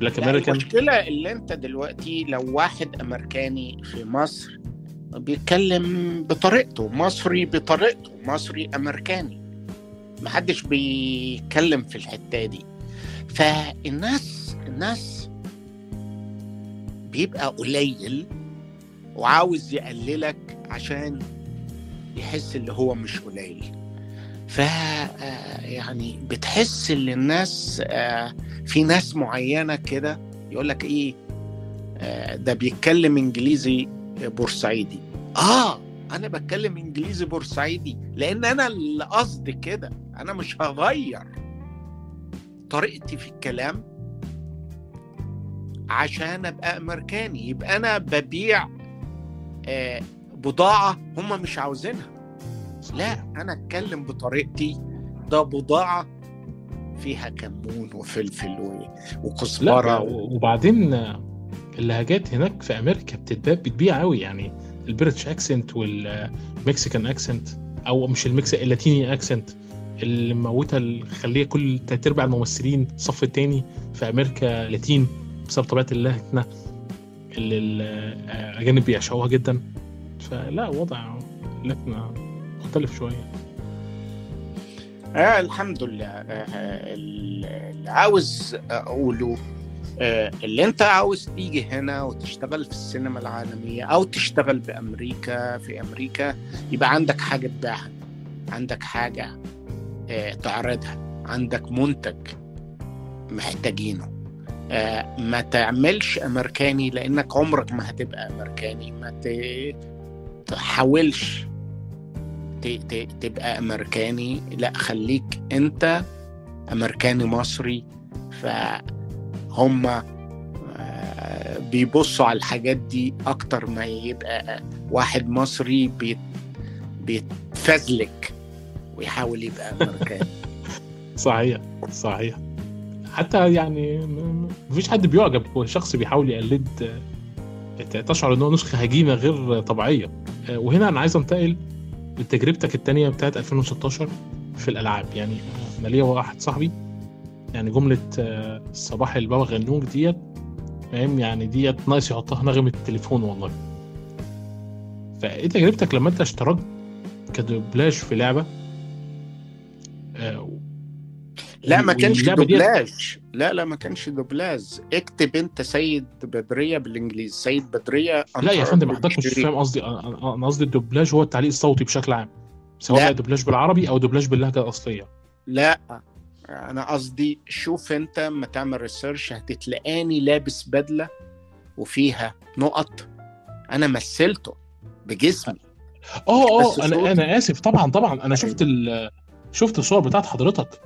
black لا أمريكان؟ المشكلة اللي أنت دلوقتي لو واحد أمريكاني في مصر بيتكلم بطريقته مصري بطريقته مصري أمريكاني محدش بيتكلم في الحتة دي. فالناس الناس بيبقى قليل وعاوز يقللك عشان يحس اللي هو مش قليل. ف آه، يعني بتحس ان الناس آه، في ناس معينة كده يقول لك إيه آه، ده بيتكلم إنجليزي بورسعيدي. آه أنا بتكلم إنجليزي بورسعيدي لأن أنا اللي قصدي كده أنا مش هغير. طريقتي في الكلام عشان أبقى أمريكاني. يبقى أنا ببيع آه، بضاعة هم مش عاوزينها. لا أنا أتكلم بطريقتي. ده بضاعة فيها كمون وفلفل وكزبرة. وبعدين اللهجات هناك في أمريكا بتتباع بتبيع قوي يعني. ال British accent وال Mexican accent أو مش المكس اللاتيني accent. اللي موتها الخليه كل تلات أرباع الممثلين الصف التاني في أمريكا لاتين بسبب طبيعة اللهجه اللي الأجانب بيعشقوها جدا. فلا وضع لكنه مختلف شوية. آه الحمد لله. آه اللي عاوز أقوله آه، اللي أنت عاوز تيجي هنا وتشتغل في السينما العالمية أو تشتغل بأمريكا في أمريكا يبقى عندك حاجة تبيعها. عندك حاجة آه، تعرضها. عندك منتج محتاجينه. آه، ما تعملش أمريكاني لأنك عمرك ما هتبقى أمريكاني. ما تحاولش تبقى أمريكاني. لا خليك أنت أمريكاني مصري. فهم آه، بيبصوا على الحاجات دي أكتر ما يبقى واحد مصري بيت بيتفزلك. ويحاول يبقى أمريكاني. (laughs) صحيح صحيح. حتى يعني مفيش حد بيعجب هو شخص بيحاول يقلد آه، تشعر ان هو نسخة هجينه غير طبيعية. آه، وهنا أنا عايز أنتقل لتجربتك التانية بتاعت 2016 في الألعاب. يعني أنا ليا واحد صاحبي يعني جملة آه، صباح البابا غنوج ديت فاهم؟ يعني ديت ناقص يحطها نغمة التليفون والله. فإيه تجربتك لما أنت اشتركت كدوبلاج في لعبة؟ لا ما كانش دوبلاج. لا لا ما كانش دوبلاج. اكتب انت سيد بدرية بالانجليزي. سيد بدرية لا يا فندم حضرتك مش. فاهم قصدي أنا قصدي الدوبلاج هو التعليق الصوتي بشكل عام سواء دوبلاج بالعربي أو دوبلاج باللهجة الأصلية. لا أنا قصدي شوف انت ما تعمل research هتتلاقاني لابس بدلة وفيها نقط أنا مثلته بجسمي. آه آه أنا صوتي. أنا آسف طبعا طبعا. أنا شفت ال شفت الصور بتاعت حضرتك.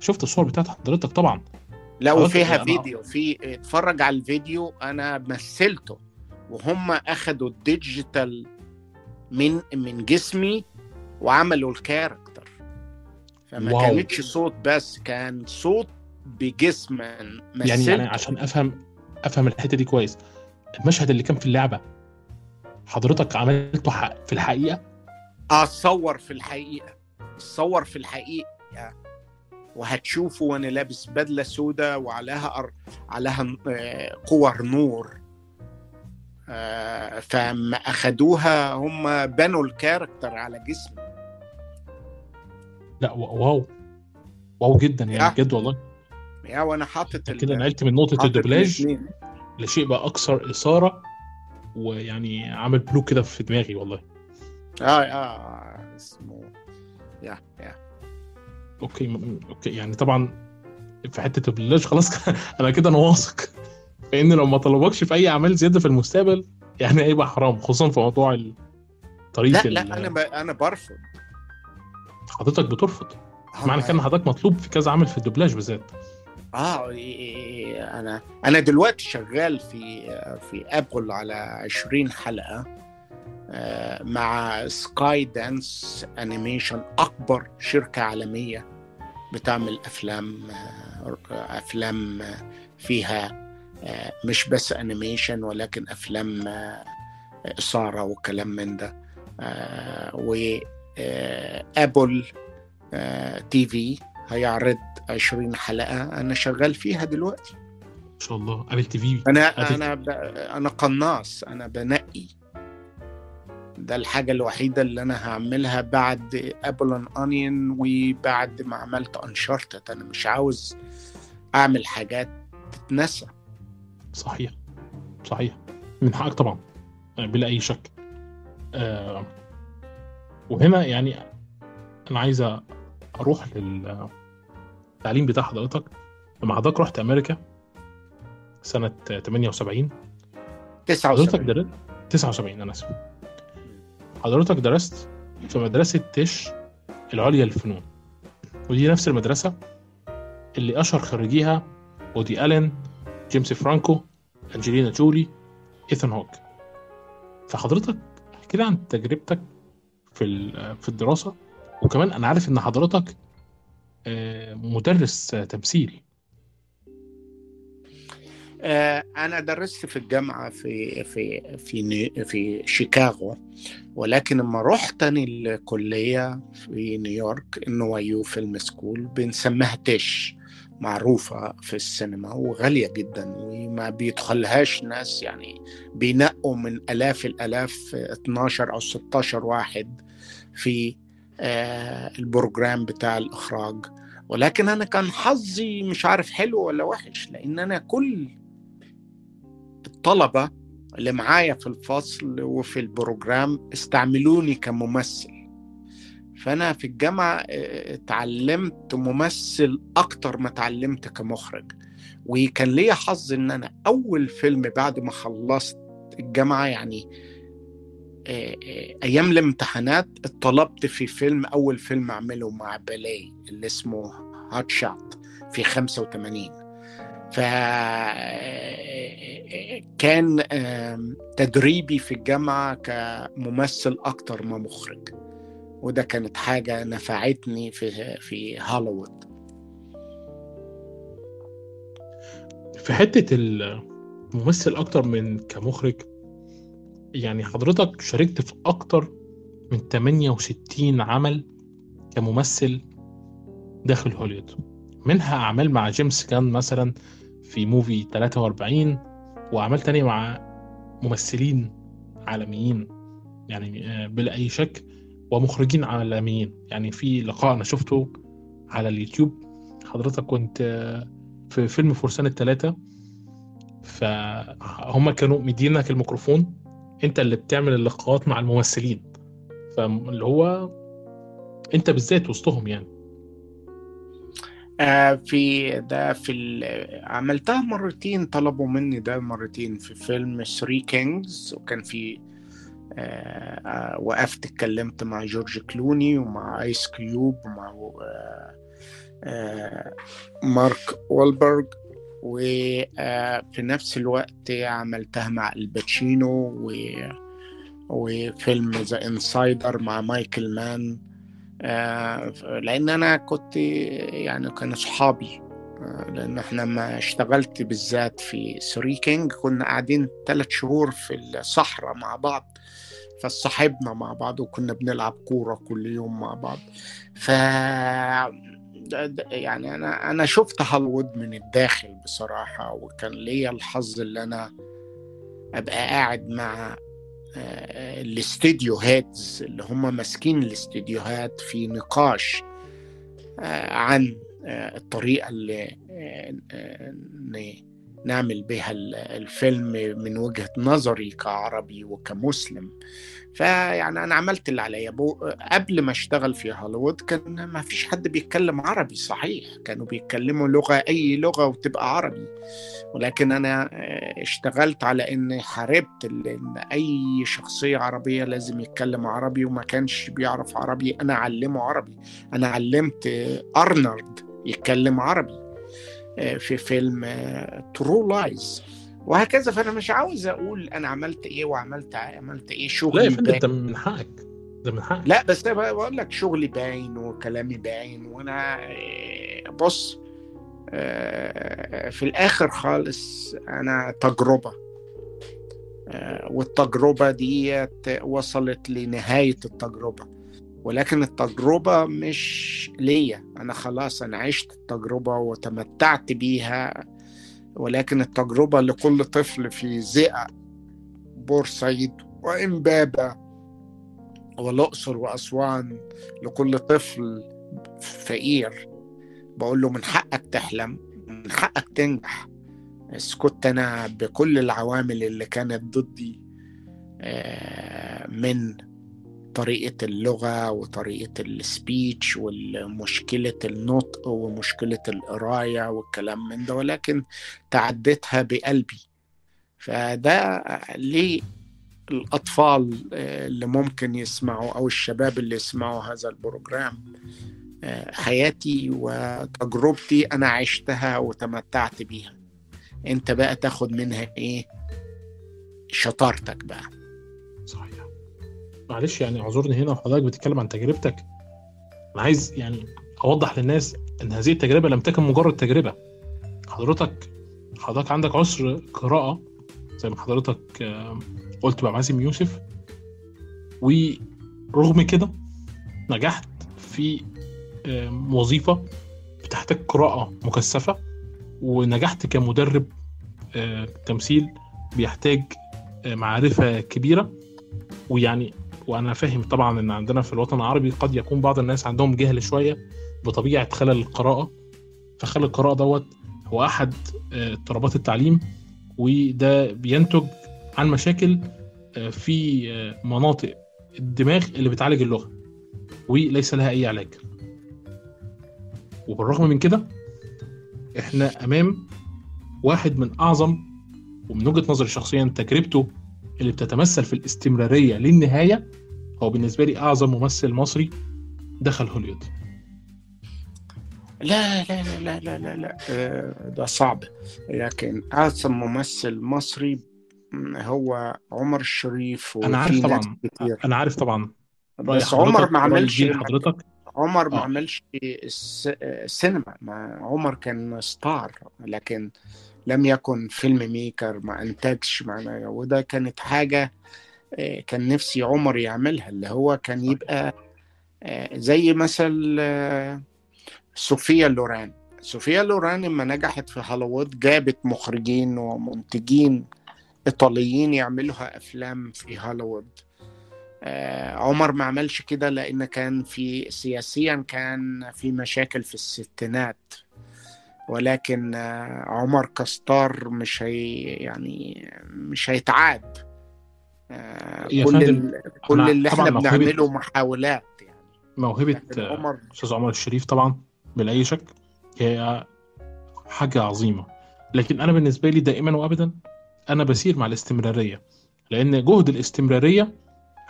شفت الصور بتاعت حضرتك طبعا. لا حضرتك وفيها أنا- فيديو. في اتفرج على الفيديو أنا مثلته. وهم أخدوا ال digital من من جسمي وعملوا ال character. فما wow. كانتش صوت بس كان صوت بجسم يعني مثلته. يعني عشان أفهم أفهم الحتة دي كويس. المشهد اللي كان في اللعبة حضرتك عملته في الحقيقة؟ اصور في الحقيقة. صور في الحقيقة. وهتشوفوا وأنا لابس بدلة سوداء وعليها أر... عليها آه، كور نور. آه، فما أخدوها هم بنوا ال character على جسمي. لا wow. wow جدا يعني. بجد والله. يا وأنا حاطط كده نقلت من نقطة الدوبلاج. لشيء بقى أكثر إثارة ويعني عامل blow كده في دماغي والله. آه آه اسمه يا يا okay okay يعني طبعا في حتة الدوبلاج خلاص (laughs) أنا كده أنا واثق. فإن لو ما طلبكش في أي أعمال زيادة في المستقبل يعني هيبقى حرام خصوصا في موضوع طريقة لا لا أنا ب... أنا برفض. حضرتك بترفض؟ معنى كده ان حضرتك مطلوب في كذا عمل في الدوبلاج بالذات. آه إيه، أنا أنا دلوقتي شغال في في Apple على 20 حلقة. مع Skydance Animation أكبر شركة عالمية بتعمل أفلام أفلام فيها مش بس animation ولكن أفلام إثارة وكلام من ده. و Apple آه، TV هيعرض 20 حلقة أنا شغال فيها دلوقتي. ما شاء الله. Apple TV. أنا Apple. أنا ب... أنا قناص أنا بنقي. ده الحاجة الوحيدة اللي أنا هعملها بعد أبل أونيون وبعد ما عملت أنشارتد أنا مش عاوز أعمل حاجات تتنسى. صحيح. صحيح. من حقك طبعا. بلا أي شك. آه وهنا يعني أنا عايز أروح للتعليم بتاع حضرتك. لما حضرتك رحت أمريكا سنة 78 حضرتك 79 درست؟ 79 أنا آسف. حضرتك درست في مدرسة تيش العليا للفنون ودي نفس المدرسة اللي أشهر خريجيها وودي ألين جيمس فرانكو أنجلينا جولي إيثان هوك. فحضرتك احكي لي عن تجربتك في في الدراسة وكمان أنا عارف إن حضرتك آه، مدرس تمثيل. آه، أنا درست في الجامعة في في في في شيكاغو ولكن لما رحت تاني الكلية في نيويورك NYU film school بنسميها تيش معروفة في السينما وغالية جدا وما بيدخلهاش ناس يعني بينقوا من آلاف الآلاف 12 أو 16 واحد في آه، ال program بتاع الإخراج. ولكن أنا كان حظي مش عارف حلو ولا وحش لأن أنا كل الطلبة اللي معايا في الفصل وفي ال program استعملوني كممثل. فأنا في الجامعة آه، اتعلمت ممثل أكتر ما اتعلمت كمخرج. وكان ليا حظ إن أنا أول فيلم بعد ما خلصت الجامعة يعني آه، آه، أيام الامتحانات اتطلبت في فيلم أول فيلم أعمله مع بالي اللي اسمه هات شات في 85 فكان تدريبي في الجامعة كممثل أكتر ما مخرج. وده كانت حاجة نفعتني في في هوليوود. في حتة الممثل أكتر من كمخرج يعني حضرتك شاركت في أكتر من 68 عمل كممثل داخل هوليوود. منها أعمال مع جيمس كان مثلا في موفي 43 وأعمال تانية مع ممثلين عالميين. يعني آه، بلا أي شك ومخرجين عالميين. يعني في لقاء أنا شفته على اليوتيوب. حضرتك كنت آه، في فيلم فرسان الثلاثة فهم كانوا مدينك الميكروفون. أنت اللي بتعمل اللقاءات مع الممثلين. فاللي هو أنت بالذات وسطهم يعني. في ده في عملتها مرتين طلبوا مني ده مرتين في فيلم Three Kings وكان في آه آه وقفت اتكلمت مع جورج كلوني ومع ايس كيوب ومع آه آه مارك والبرج وفي آه، نفس الوقت عملتها مع آل باتشينو وفيلم The Insider مع مايكل مان آه، لأن أنا كنت يعني كانوا صحابي آه، لأن إحنا لما اشتغلت بالذات في Three King كنا قاعدين ثلاث شهور في الصحراء مع بعض فصاحبنا مع بعض وكنا بنلعب كورة كل يوم مع بعض. ف يعني أنا أنا شفت هوليوود من الداخل بصراحة وكان ليا الحظ اللي أنا أبقى قاعد مع آه، الاستديو هيدز اللي هم ماسكين الاستديوهات في نقاش آه، عن آه، الطريقة اللي نعمل بها الفيلم من وجهة نظري كعربي وكمسلم. فيعني أنا عملت اللي عليا. قبل ما أشتغل في هوليوود كان ما فيش حد بيتكلم عربي صحيح. كانوا بيتكلموا لغة أي لغة وتبقى عربي. ولكن أنا آه، اشتغلت على إني حاربت ان أي شخصية عربية لازم يتكلم عربي وما كانش بيعرف عربي. أنا علمه عربي. أنا علمت أرنولد يتكلم عربي. في فيلم True آه، Lies وهكذا. فأنا مش عاوز أقول أنا عملت إيه وعملت عملت إيه. شغلي لا يا فندم ده من حقك. ده من حقك. لا بس بقول لك شغلي باين وكلامي باين. وأنا آه، بص في الآخر خالص أنا تجربة. والتجربة دي وصلت لنهاية التجربة. ولكن التجربة مش ليا. أنا خلاص أنا عشت التجربة وتمتعت بيها ولكن التجربة لكل طفل في زئة بورسعيد وإمبابة والأقصر وأسوان لكل طفل فقير. بقول له من حقك تحلم من حقك تنجح. بس كنت أنا بكل العوامل اللي كانت ضدي آه، من طريقة اللغة وطريقة ال speech ومشكلة النطق ومشكلة القراية والكلام من ده ولكن تعديتها بقلبي. فده ليه الأطفال اللي ممكن يسمعوا أو الشباب اللي يسمعوا هذا ال program حياتي وتجربتي أنا عشتها وتمتعت بيها. أنت بقى تاخد منها إيه؟ شطارتك بقى. معلش يعني اعذرني هنا وحضرتك بتتكلم عن تجربتك. أنا عايز يعني أوضح للناس إن هذه التجربة لم تكن مجرد تجربة. حضرتك حضرتك عندك عسر قراءة زي ما حضرتك قلت مع مازن يوسف ورغم كده نجحت في وظيفة بتحتاج قراءة مكثفة ونجحت كمدرب تمثيل بيحتاج معرفة كبيرة ويعني وأنا فاهم طبعا إن عندنا في الوطن العربي قد يكون بعض الناس عندهم جهل شوية بطبيعة خلل القراءة. فخلل القراءة دوت هو أحد آه، اضطرابات التعليم وده بينتج عن مشاكل آه، في آه، مناطق الدماغ اللي بتعالج اللغة وليس لها أي علاج. وبالرغم من كده إحنا أمام واحد من أعظم ومن وجهة نظري شخصيا تجربته اللي بتتمثل في الاستمرارية للنهاية هو بالنسبة لي أعظم ممثل مصري دخل هوليوود لا لا لا لا لا لا. آه، ده صعب. لكن أعظم ممثل مصري هو عمر الشريف أنا عارف طبعا. كتير. أنا عارف طبعا. بس عمر ما عملش حضرتك. عمر ما عملش الس- السينما ما عمر كان star. لكن لم يكن filmmaker ما انتجش ما وده كانت حاجة آه، كان نفسي عمر يعملها اللي هو كان يبقى آه، زي مثل آه، صوفيا لوران. صوفيا لوران لما نجحت في هوليوود جابت مخرجين ومنتجين إيطاليين يعملوها أفلام في هوليوود. آه، عمر ما عملش كده لأن كان في سياسيا كان في مشاكل في الستينات. ولكن آه، عمر كستار مش هي يعني مش هيتعاد. آه، كل ال- كل اللي إحنا بنعمله محاولات يعني. موهبة لكن آه، عمر أستاذ عمر الشريف طبعا بلا أي شك هي حاجة عظيمة. لكن أنا بالنسبة لي دائما وابدا أنا بسير مع الاستمرارية لأن جهد الاستمرارية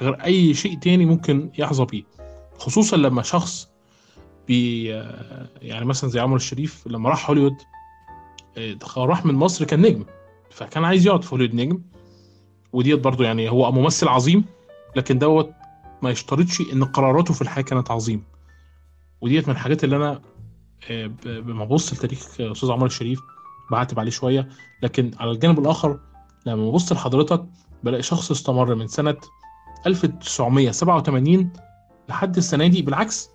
غير أي شيء تاني ممكن يحظى بيه خصوصا لما شخص بي يعني مثلا زي عمر الشريف لما راح هوليوود آه، راح من مصر كان نجم فكان عايز يقعد في هوليوود نجم وديت برضو يعني هو ممثل عظيم لكن دوت ما يشترطش إن قراراته في الحياة كانت عظيمه ودي من الحاجات اللي أنا آه، لما ببص لتاريخ آه، أستاذ عمر الشريف بعاتب عليه شوية لكن على الجانب الآخر لما ببص لحضرتك بلاقي شخص استمر من سنة 1987 لحد السنة دي بالعكس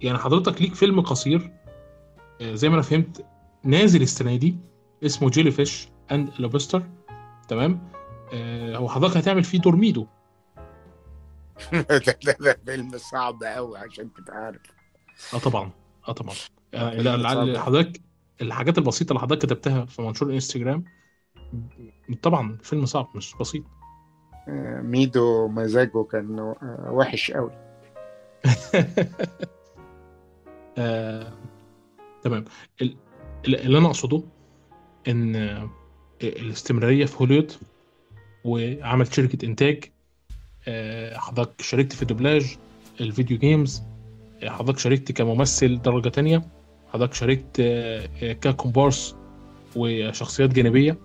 يعني حضرتك ليك فيلم قصير آه، زي ما أنا فهمت نازل السنة دي اسمه Jellyfish and Lobster تمام؟ آه، هو حضرتك هتعمل فيه دور ميدو (laughs) ده ده- ده فيلم صعب قوي عشان تبقى عارف. آه طبعا آه طبعا. آه، حضرتك الحاجات البسيطة اللي حضرتك كتبتها في منشور الانستجرام طبعا فيلم صعب مش بسيط. ميدو مزاجه كان وحش قوي (laughs) آه، تمام. ال- ال- اللي أنا أقصده إن آه، الاستمرارية في هوليوود وعمل شركة إنتاج آه، حضرتك شاركت في دوبلاج ال video games حضرتك شاركت كممثل درجة تانية حضرتك شاركت ككومبارس وشخصيات جانبية.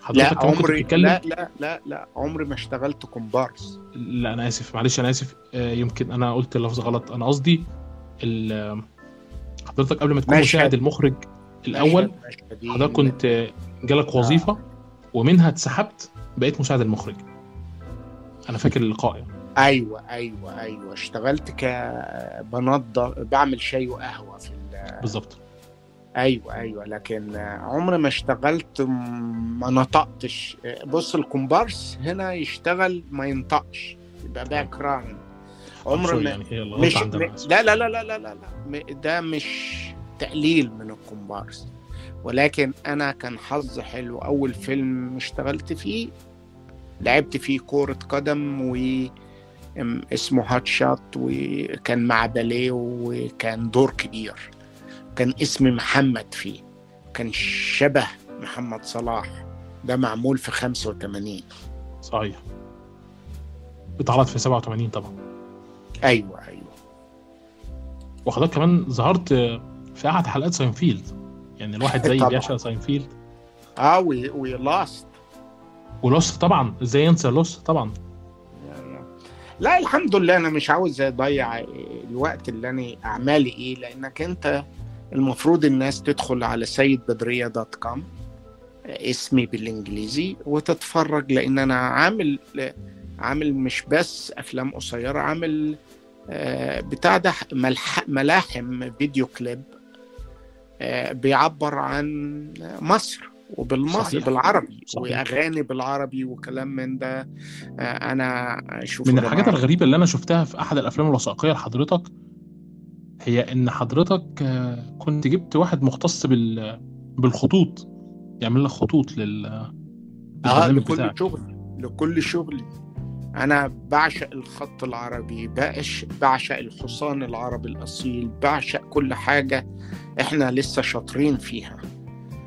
حضرتك لا عمري لا لا لا لا عمري ما اشتغلت كومبارس. لا أنا آسف معلش أنا آسف. يمكن أنا قلت اللفظ غلط. أنا قصدي حضرتك قبل ما تكون مشهد. مساعد المخرج الأول مشهد-. حضرتك كنت آه، جالك وظيفة ومنها اتسحبت بقيت مساعد المخرج. أنا فاكر اللقاء يعني. أيوه أيوه أيوه. اشتغلت كبنضف بعمل شاي وقهوة في ال- بالظبط. أيوه أيوه. لكن عمري ما اشتغلت ما نطقتش. بص الكومبارس هنا يشتغل ما ينطقش. يبقى background عمر ما يعني الغلطة مش. لا لا لا لا لا لا ده مش تقليل من الكومبارس ولكن أنا كان حظ حلو. أول فيلم اشتغلت فيه لعبت فيه كرة قدم و اسمه هات شات وكان مع باليه وكان دور كبير. كان اسمي محمد فيه. كان شبه محمد صلاح. ده معمول في 85 صحيح. اتعرض في 87 طبعا. أيوه أيوه. وحضرتك كمان ظهرت في أحد حلقات ساينفيلد. يعني الواحد (laughs) زي. بيعشق ساينفيلد. آه و Lost و Lost طبعا إزاي ينسى لوست؟ طبعا. لا الحمد لله أنا مش عاوز أضيع الوقت اللي أنا أعمالي إيه لأنك أنت المفروض الناس تدخل على سيد بدرية dot com اسمي بالإنجليزي وتتفرج لأن أنا عامل عامل مش بس أفلام قصيرة عامل بتاع ده ملاحم فيديو كليب آه، بيعبر عن مصر وبالمصري. بالعربي صحيح. وأغاني بالعربي وكلام من ده آه، أنا أشوف من الحاجات جماعة، الغريبة اللي أنا شفتها في أحد الأفلام الوثائقية لحضرتك هي إن حضرتك آه، كنت جبت واحد مختص بال بالخطوط يعمل لك خطوط لل آه لكل شغل لكل شغلي أنا بعشق الخط العربي بعش بعشق الحصان العربي الأصيل بعشق كل حاجة إحنا لسه شاطرين فيها.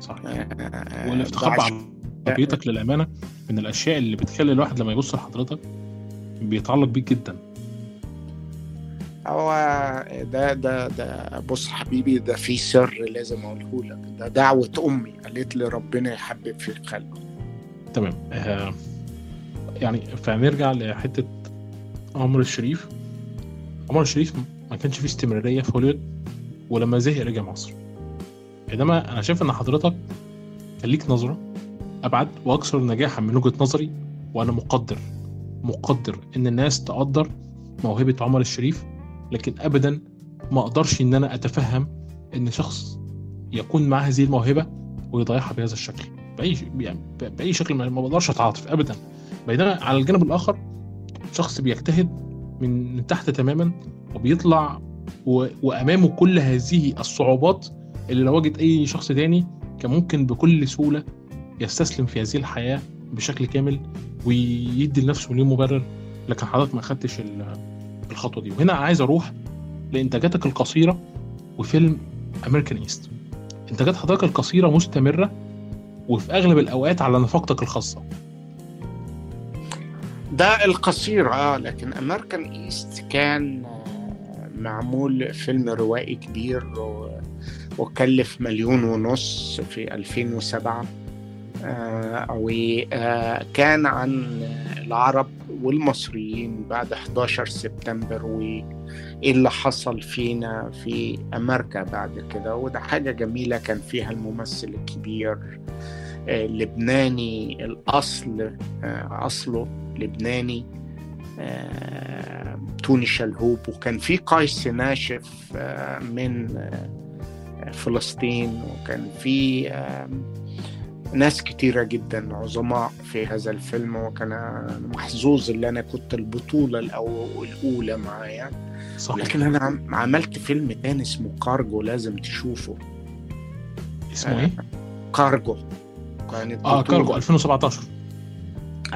صحيح. آه، والافتخار بعشق- بعربيتك للأمانة من الأشياء اللي بتخلي الواحد لما يبص لحضرتك بيتعلق بيك جدا. هو ده ده ده بص حبيبي ده في سر لازم أقوله لك ده دعوة أمي قالت لي ربنا يحبب في خلقه تمام. آه يعني فنرجع لحتة عمر الشريف. عمر الشريف ما كانش فيه استمرارية في هوليوود ولما زهق رجع مصر. إنما أنا شايف إن حضرتك كان ليك نظرة أبعد وأكثر نجاحا من وجهة نظري وأنا مقدر مقدر إن الناس تقدر موهبة عمر الشريف لكن ابدا ما أقدرش إن أنا أتفهم إن شخص يكون معاه هذه الموهبة ويضيعها بهذا الشكل. بأي يعني بأي شكل ما بقدرش أتعاطف ابدا. بينما على الجانب الآخر شخص بيجتهد من تحت تماما وبيطلع و... وأمامه كل هذه الصعوبات اللي لو وجد أي شخص تاني كان ممكن بكل سهولة يستسلم في هذه الحياة بشكل كامل ويدي لنفسه مليون مبرر لكن حضرتك ما خدتش ال- الخطوة دي. وهنا عايز أروح لإنتاجاتك القصيرة وفيلم American East إنتاجات حضرتك القصيرة مستمرة وفي أغلب الأوقات على نفقتك الخاصة. ده القصير آه لكن امريكان ايست كان آه، معمول فيلم روائي كبير وكلف مليون ونص في 2007 آه، وكان عن العرب والمصريين بعد 11 سبتمبر وايه اللي حصل فينا في أمريكا بعد كده. وده حاجة جميلة كان فيها الممثل الكبير آه، لبناني الأصل آه، أصله. لبناني آه، توني شلهوب وكان في قيس ناشف آه، من آه، فلسطين وكان في ناس كتيرة جدا عظماء في هذا الفيلم وكان محظوظ اللي أنا كنت البطولة الأو- الأولى معايا. صح. لكن أنا عم- عملت فيلم تاني اسمه كارجو لازم تشوفه. اسمه إيه؟ كارجو. كانت آه. كارجو 2017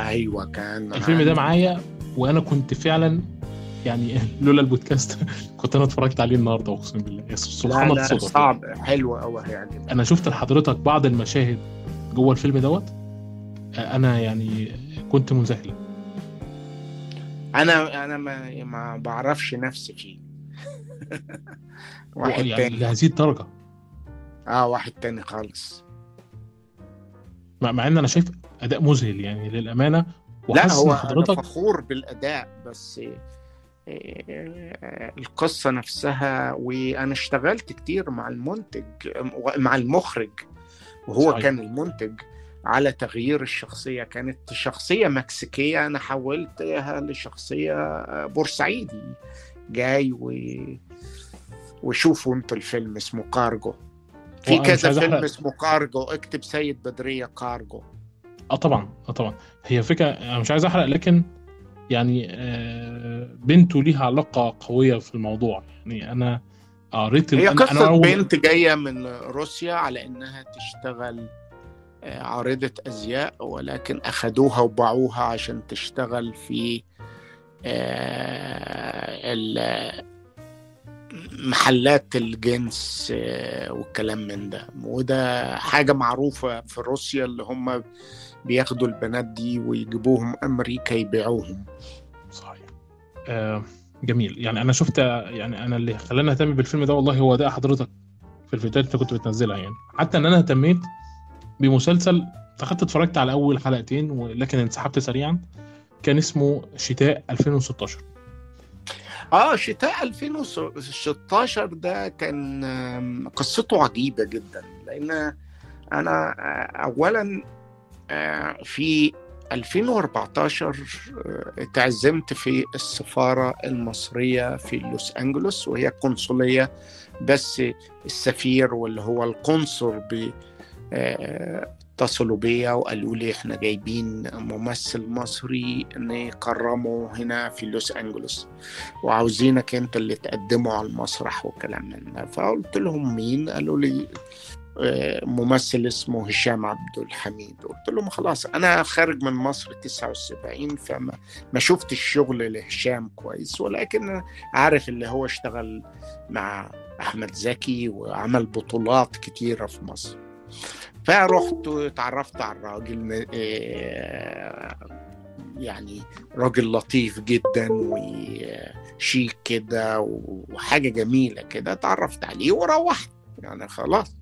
أيوة كان الفيلم ده معايا وأنا كنت فعلا يعني (laughs) لولا البودكاست (laughs) كنت أنا اتفرجت عليه النهارده أقسم بالله. سبحان الله صعب حلو أوي هيعجبك أنا شفت لحضرتك بعض المشاهد جوه الفيلم دوت. أنا يعني كنت منذهل أنا أنا ما ما بعرفش نفسي فيه. واحد يعني تاني. لهذه الدرجة. آه واحد تاني خالص. مع إن أنا شايف أداء مذهل يعني للأمانة لا هو حضرتك فخور بالأداء بس آه، القصة نفسها وأنا اشتغلت كتير مع المنتج مع المخرج وهو صحيح. كان المنتج على تغيير الشخصية كانت شخصية مكسيكية أنا حولتها لشخصية بورسعيدي جاي و... وشوفوا أنتوا الفيلم اسمه كارجو في كذا فيلم. اسمه كارجو اكتب سيد بدرية كارجو آه طبعا آه طبعا. هي فكرة أنا مش عايز أحرق لكن يعني آه، بنته ليها علاقة قوية في الموضوع. يعني أنا قريت هي أنا- أنا بنت جاية من روسيا على إنها تشتغل آه، عارضة أزياء ولكن أخدوها وباعوها عشان تشتغل في آه، محلات الجنس آه، والكلام من ده. وده حاجة معروفة في روسيا اللي هم بياخدوا البنات دي ويجيبوهم أمريكا يبيعوهم. صحيح. آه جميل. يعني أنا شفت يعني أنا اللي خلاني أهتم بالفيلم ده والله هو اداء حضرتك في الفيديوهات اللي كنت بتنزلها يعني. حتى إن أنا اهتميت بمسلسل دخلت اتفرجت على أول حلقتين ولكن انسحبت سريعا كان اسمه شتاء 2016 آه شتاء 2016 ده كان قصته عجيبة جدا آه، أولا آه، في 2014 آه، اتعزمت في السفارة المصرية في لوس أنجلوس وهي قنصلية بس السفير واللي هو القنصل آه، اتصلوا بيا وقالوا لي إحنا جايبين ممثل مصري نكرمه هنا في لوس أنجلوس وعاوزينك أنت اللي تقدمه على المسرح وكلام من ده. فقلت لهم مين؟ قالوا لي آه، ممثل اسمه هشام عبد الحميد. قلت لهم خلاص أنا خارج من مصر 79 فما ما شفتش شغل لهشام كويس ولكن عارف اللي هو اشتغل مع أحمد زكي وعمل بطولات كتيرة في مصر. فرحت اتعرفت على الراجل آه، يعني راجل لطيف جدا وشيك كده وحاجة جميلة كده اتعرفت عليه وروحت. يعني خلاص.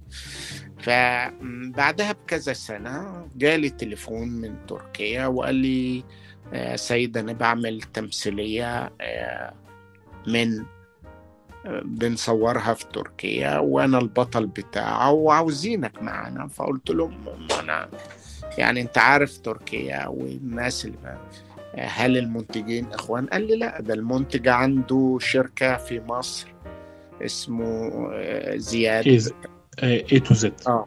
فبعدها بكذا سنة جالي تليفون من تركيا وقال لي آه، سيد أنا بعمل تمثيلية آه، من بنصورها في تركيا وأنا البطل بتاعه وعاوزينك معنا فقلت لهم أنا يعني أنت عارف تركيا والناس اللي هل المنتجين إخوان؟ قال لي لا ده المنتج عنده شركة في مصر اسمه آه، زياد A to Z آه.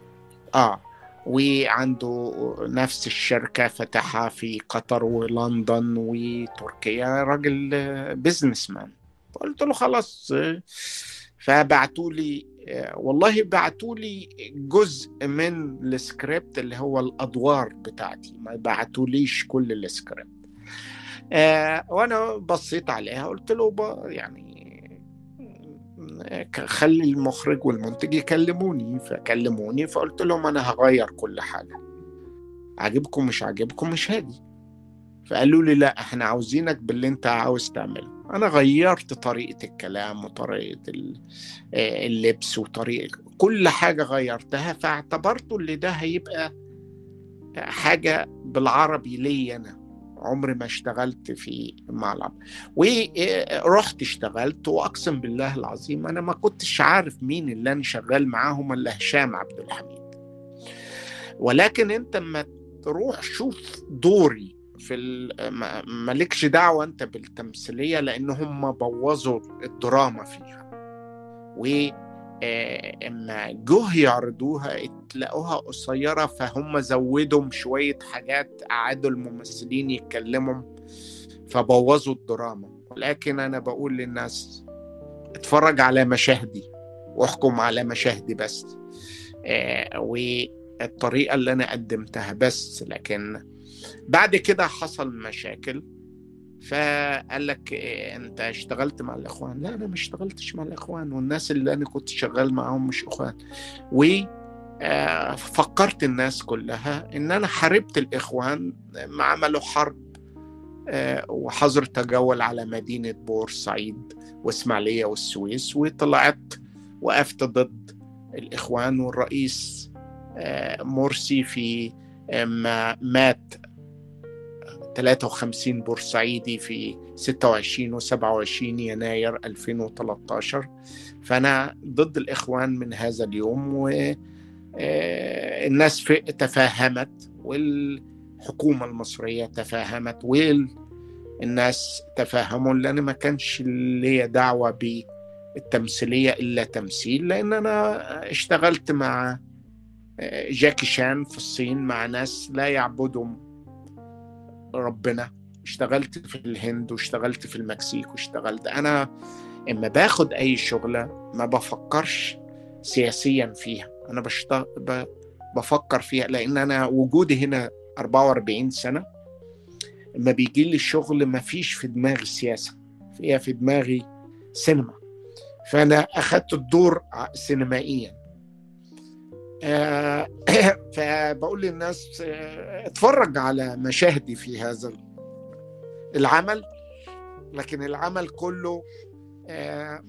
آه. وعنده نفس الشركة فتحها في قطر ولندن وتركيا راجل businessman قلت له خلاص فبعتوا لي والله بعتوا لي جزء من السكريبت اللي هو الأدوار بتاعتي ما بعتوليش كل السكريبت. آه وأنا بصيت عليها قلت له يعني خلي المخرج والمنتج يكلموني. فكلموني فقلت لهم أنا هغير كل حاجة. عاجبكم مش عاجبكم مش هاجي. فقالوا لي لا إحنا عاوزينك باللي أنت عاوز تعمله. أنا غيرت طريقة الكلام وطريقة آه، اللبس وطريقة كل حاجة غيرتها فاعتبرته اللي ده هيبقى حاجة بالعربي لي أنا. عمري ما اشتغلت في ملعب. ورحت اشتغلت وأقسم بالله العظيم أنا ما كنتش عارف مين اللي أنا شغال معاهم إلا هشام عبد الحميد. ولكن أنت اما تروح شوف دوري في مالكش دعوة أنت بالتمثيلية لأن هم بوظوا الدراما فيها. و اما جه يعرضوها تلاقوها قصيرة فهم زودوا شوية حاجات قعدوا الممثلين يتكلموا فبوظوا الدراما. ولكن أنا بقول للناس اتفرج على مشاهدي واحكم على مشاهدي بس. آه، والطريقة اللي أنا قدمتها بس. لكن بعد كده حصل مشاكل. فقال لك إيه أنت اشتغلت مع الإخوان. لا أنا ما اشتغلتش مع الإخوان والناس اللي أنا كنت شغال معاهم مش إخوان. و آه، فكرت الناس كلها إن أنا حاربت الإخوان ما عملوا حرب آه، وحظر تجول على مدينة بورسعيد وإسماعيلية والسويس وطلعت وقفت ضد الإخوان والرئيس آه، مرسي في ما مات 53 بورسعيدي في 26 و 27 يناير 2013 فأنا ضد الإخوان من هذا اليوم والناس آه، تفاهمت والحكومة المصرية تفاهمت والناس تفاهموا لأن ما كانش لي دعوة بالتمثيلية إلا تمثيل لأن أنا اشتغلت مع آه، جاكي شان في الصين مع ناس لا يعبدوا ربنا اشتغلت في الهند واشتغلت في المكسيك واشتغلت. أنا إما باخد أي شغلة ما بفكرش سياسيا فيها أنا بشتغل بفكر فيها لأن أنا وجودي هنا 44 سنة اما بيجي لي الشغل ما فيش في دماغي سياسة فيها في دماغي سينما. فأنا أخدت الدور سينمائيا. (coughs) فبقول للناس آه، اتفرج على مشاهدي في هذا العمل. لكن العمل كله آه،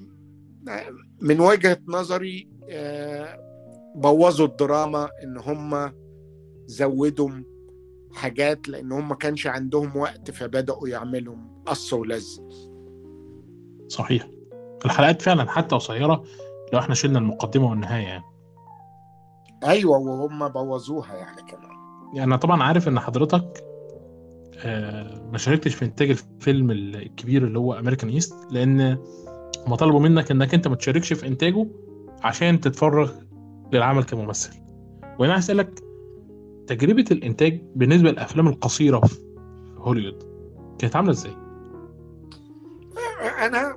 من وجهة نظري بوظوا الدراما إن هم زودوا حاجات لأن هم ما كانش عندهم وقت فبدأوا يعملوا قص ولزق صحيح. الحلقات فعلا حتى قصيرة لو إحنا شلنا المقدمة والنهاية يعني. أيوه وهم بوظوها يعني كمان يعني أنا طبعا عارف إن حضرتك آه، ما شاركتش في إنتاج الفيلم الكبير اللي هو American East لأن هم طلبوا منك إنك أنت ما تشاركش في إنتاجه عشان تتفرغ للعمل كممثل وأنا هسالك تجربة الإنتاج بالنسبة للأفلام القصيرة في هوليوود كانت عاملة إزاي؟ أنا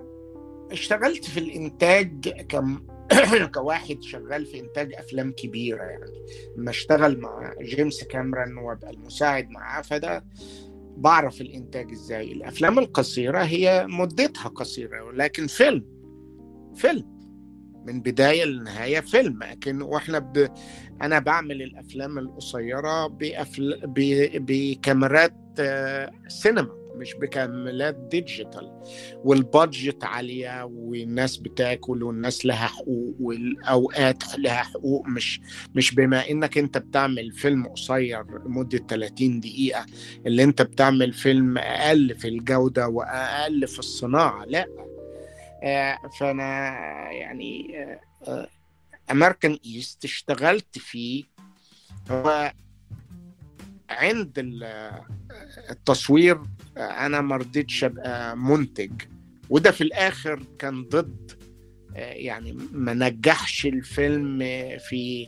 اشتغلت في الإنتاج كم (coughs) كواحد شغال في إنتاج أفلام كبيرة يعني. لما اشتغل مع جيمس كاميرون وأبقى المساعد معاه فده بعرف الإنتاج إزاي. الأفلام القصيرة هي مدتها قصيرة ولكن فيلم فيلم. من بداية لنهاية فيلم. لكن وإحنا ب... أنا بعمل الأفلام القصيرة بأفل... ب... بكاميرات آه، سينما. مش بكاميرات digital وال budget عالية والناس بتاكل والناس لها حقوق والأوقات لها حقوق مش مش بما إنك أنت بتعمل فيلم قصير لمدة 30 دقيقة اللي أنت بتعمل فيلم أقل في الجودة وأقل في الصناعة لأ. آه فأنا يعني أمريكان آه إيست اشتغلت فيه هو عند التصوير أنا ما رضيتش أبقى منتج. وده في الآخر كان ضد يعني ما نجحش الفيلم في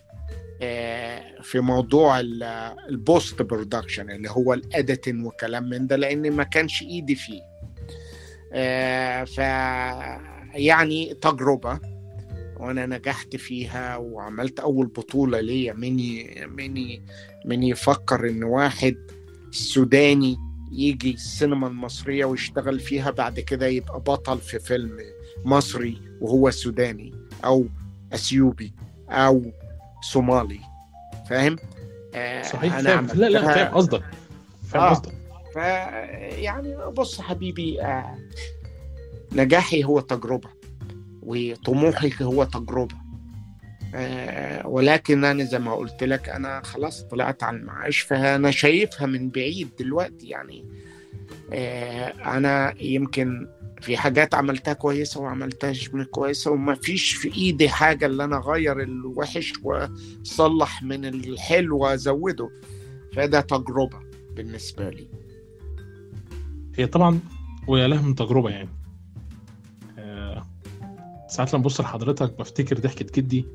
في موضوع ال post-production اللي هو ال editing وكلام من ده لأن ما كانش إيدي فيه. ف يعني تجربة وأنا نجحت فيها وعملت أول بطولة ليا مني مني من يفكر إن واحد سوداني يجي السينما المصرية ويشتغل فيها بعد كده يبقى بطل في فيلم مصري وهو سوداني أو أثيوبي أو صومالي. فاهم؟ آه صحيح فاهم. لا لا فاهم قصدك. فاهم آه. قصدك. ف يعني بص حبيبي آه نجاحي هو تجربة وطموحي هو تجربة. آه ولكن أنا زي ما قلت لك أنا خلاص طلعت على المعاش فأنا شايفها من بعيد دلوقتي يعني. آه أنا يمكن في حاجات عملتها كويسة وعملتهاش كويسة وما فيش في إيدي حاجة اللي أنا أغير الوحش وأصلح من الحلو وأزوده. فده تجربة بالنسبة لي. هي طبعا ويا له من تجربة يعني. آه ساعات لما ببص لحضرتك بفتكر ضحكة جدي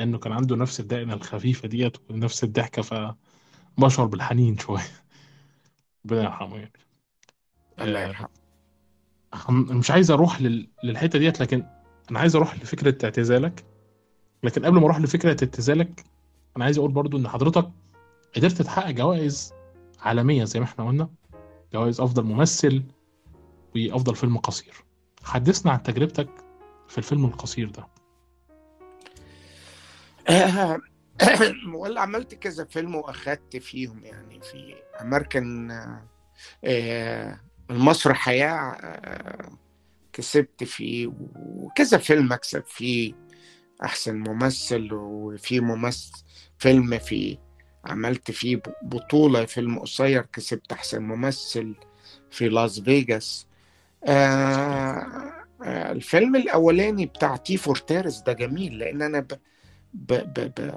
لأنه كان عنده نفس الدقنة الخفيفة ديت ونفس الضحكة فبشعر بالحنين شوية. (laughs) ربنا يرحمه يعني. الله يرحمه. مش عايز أروح لل... للحتة ديت لكن أنا عايز أروح لفكرة اعتزالك. لكن قبل ما أروح لفكرة اعتزالك أنا عايز أقول برضو إن حضرتك قدرت تحقق جوائز عالمية زي ما إحنا قلنا. جوائز أفضل ممثل وأفضل فيلم قصير. حدثنا عن تجربتك في الفيلم القصير ده. (coughs) ولا عملت كذا فيلم واخدت فيهم يعني في امريكان المسرح حياة كسبت فيه وكذا فيلم أكسب فيه أحسن ممثل وفي ممثل فيلم فيه عملت فيه بطولة فيلم قصير كسبت أحسن ممثل في لاس فيجاس آه الفيلم الأولاني بتاع تي فورتيرس ده جميل لأن أنا ب... ب... ب... ب...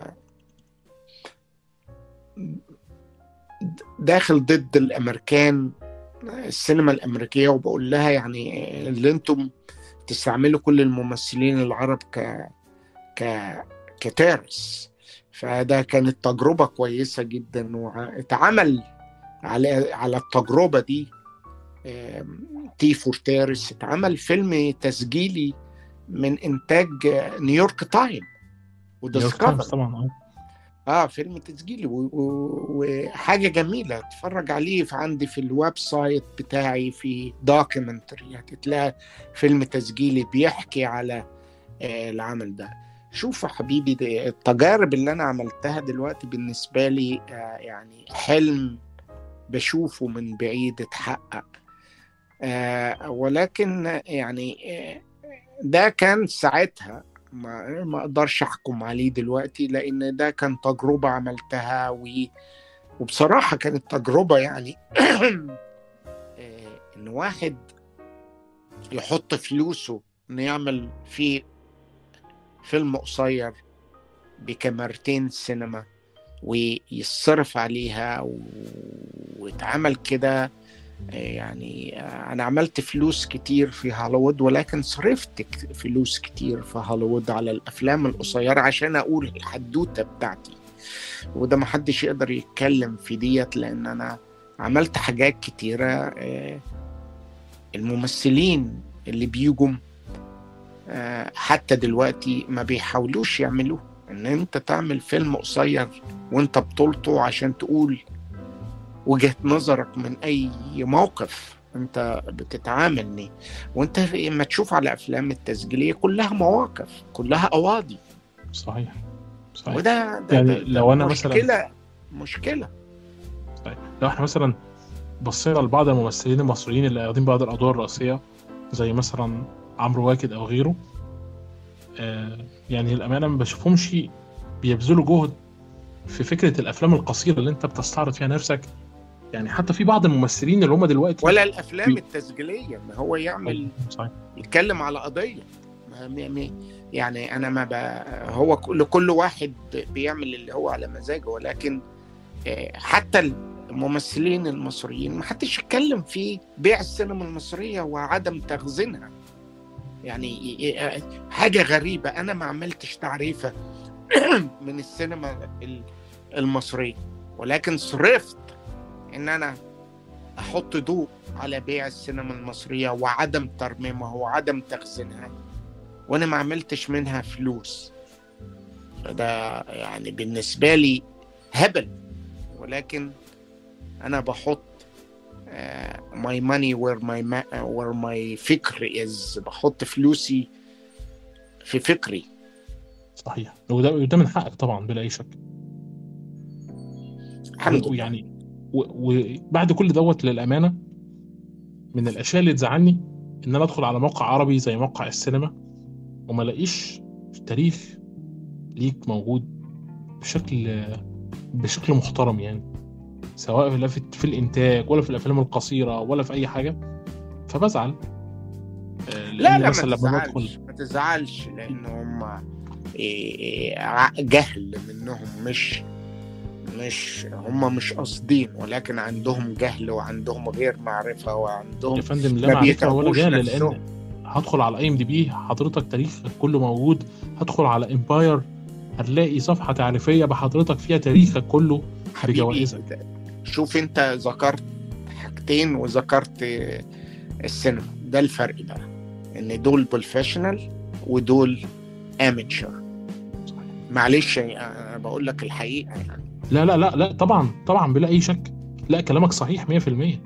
داخل ضد الأمريكان السينما الأمريكية وبقول لها يعني اللي أنتم تستعملوا كل الممثلين العرب ك ك ك terrorists. فده كانت تجربة كويسة جدا واتعمل على على التجربة دي T for Terrorist اتعمل فيلم تسجيلي من إنتاج New York Times. و Discovery طبعا آه. فيلم تسجيلي وحاجة جميلة. اتفرج عليه في عندي في ال website بتاعي في documentary هتلاقي فيلم تسجيلي بيحكي على آه العمل ده. شوف يا حبيبي التجارب اللي أنا عملتها دلوقتي بالنسبة لي آه يعني حلم بشوفه من بعيد اتحقق. آه ولكن يعني آه ده كان ساعتها ما ما أقدرش احكم عليه دلوقتي لأن ده كان تجربة عملتها و... وبصراحة كانت تجربة يعني (coughs) إن واحد يحط فلوسه إنه يعمل فيه فيلم قصير بكاميرتين سينما ويصرف عليها. واتعمل كده يعني أنا عملت فلوس كتير في هوليوود ولكن صرفت فلوس كتير في هوليوود على الأفلام القصيرة عشان أقول الحدوتة بتاعتي. وده ما حدش يقدر يتكلم في ديت لأن أنا عملت حاجات كتيرة آه، الممثلين اللي بيجوا آه، حتى دلوقتي ما بيحاولوش يعملوه. إن أنت تعمل فيلم قصير وأنت بطولته عشان تقول وجهة نظرك من أي موقف أنت بتتعامل ليه وأنت لما تشوف على أفلام التسجيلية كلها مواقف كلها قواضي صحيح صحيح. وده ده يعني ده لو أنا مثلاً- مشكلة مشكلة. طيب لو إحنا مثلا بصينا لبعض الممثلين المصريين اللي واخدين بعض الأدوار الرئيسية زي مثلا عمرو واكد أو غيره آه يعني الامانه ما بشوفهمش بيبذلوا جهد في فكرة الأفلام القصيرة اللي أنت بتستعرض فيها نفسك. يعني حتى في بعض الممثلين اللي هم دلوقتي ولا الأفلام بي- التسجيلية ما هو يعمل صحيح. يتكلم على قضية. يعني أنا ما ب... هو كل كل واحد بيعمل اللي هو على مزاجه ولكن آه، حتى الممثلين المصريين ما حدش يتكلم في بيع السينما المصرية وعدم تخزينها. يعني آه، حاجة غريبة. أنا ما عملتش تعريفة (clears throat) من السينما ال- المصرية ولكن صرفت إن أنا أحط ضوء على بيع السينما المصرية وعدم ترميمها وعدم تخزينها وأنا ما عملتش منها فلوس. فده يعني بالنسبة لي هبل. ولكن أنا بحط my money where my where my فكر is بحط فلوسي في فكري. صحيح. وده وده من حقك طبعا بلا أي شك. الحمد لله. ويعني و- وبعد كل دوت للأمانة من الأشياء اللي تزعلني إن أنا أدخل على موقع عربي زي موقع السينما وما ألاقيش تاريخ ليك موجود بشكل بشكل محترم يعني سواء في في الإنتاج ولا في الأفلام القصيرة ولا في أي حاجة فبزعل. آه، لا لا ما تزعلش ما تزعلش لأن هم جهل منهم مش مش هم مش قاصدين ولكن عندهم جهل وعندهم غير معرفة وعندهم يا فندم لا معرفة ولا جهل. لأن هدخل على اي ام دي بي حضرتك تاريخك كله موجود هدخل على Empire هتلاقي صفحة تعريفية بحضرتك فيها تاريخك كله حبيبي بجوائزك. شوف انت ذكرت حاجتين وذكرت السينما ده الفرق بقى إن دول professional ودول amateur معلش أنا بقول لك الحقيقة يعني لا لا لا لا طبعا طبعا بلا أي شك. لا كلامك صحيح 100%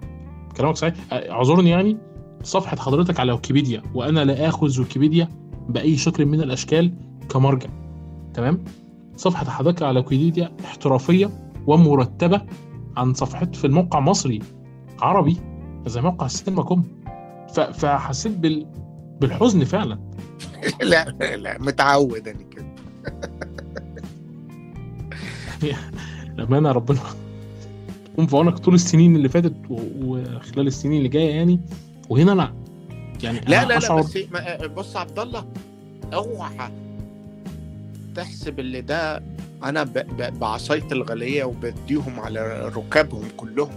كلامك صحيح. اعذرني يعني. صفحة حضرتك على ويكيبيديا وأنا لا آخذ ويكيبيديا بأي شكل من الأشكال كمرجع. تمام؟ صفحة حضرتك على ويكيبيديا احترافية ومرتبة عن صفحة في الموقع مصري عربي. زي موقع السينما كوم فحسيت بال بالحزن فعلا. (laughs) لا لا متعود أنا كده. (laughs) لما انا ربنا. يكون في عونك طول السنين اللي فاتت وخلال السنين اللي جاية يعني. وهنا أنا يعني لا أنا لا لا أشعر بس ما- بص يا عبد الله اوعى تحسب اللي ده أنا ب- ب- بعصاية الغالية وبديهم على ركابهم كلهم.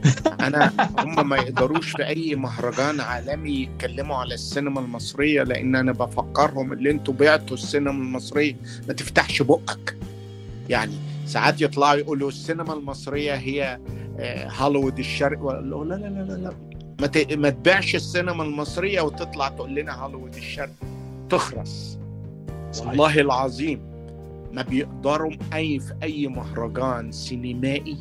(laughs) أنا هم ما يقدروش في أي مهرجان عالمي يتكلموا على السينما المصرية لأن أنا بفكرهم اللي أنتوا بعتوا السينما المصرية. ما تفتحش بقك. يعني ساعات يطلعوا يقولوا السينما المصرية هي آه، هوليوود الشرق لا لا لا لا, لا. ما ما تبيعش السينما المصرية وتطلع تقول لنا هوليوود الشرق تخرس صحيح. والله العظيم ما بيقدروا أي في أي مهرجان سينمائي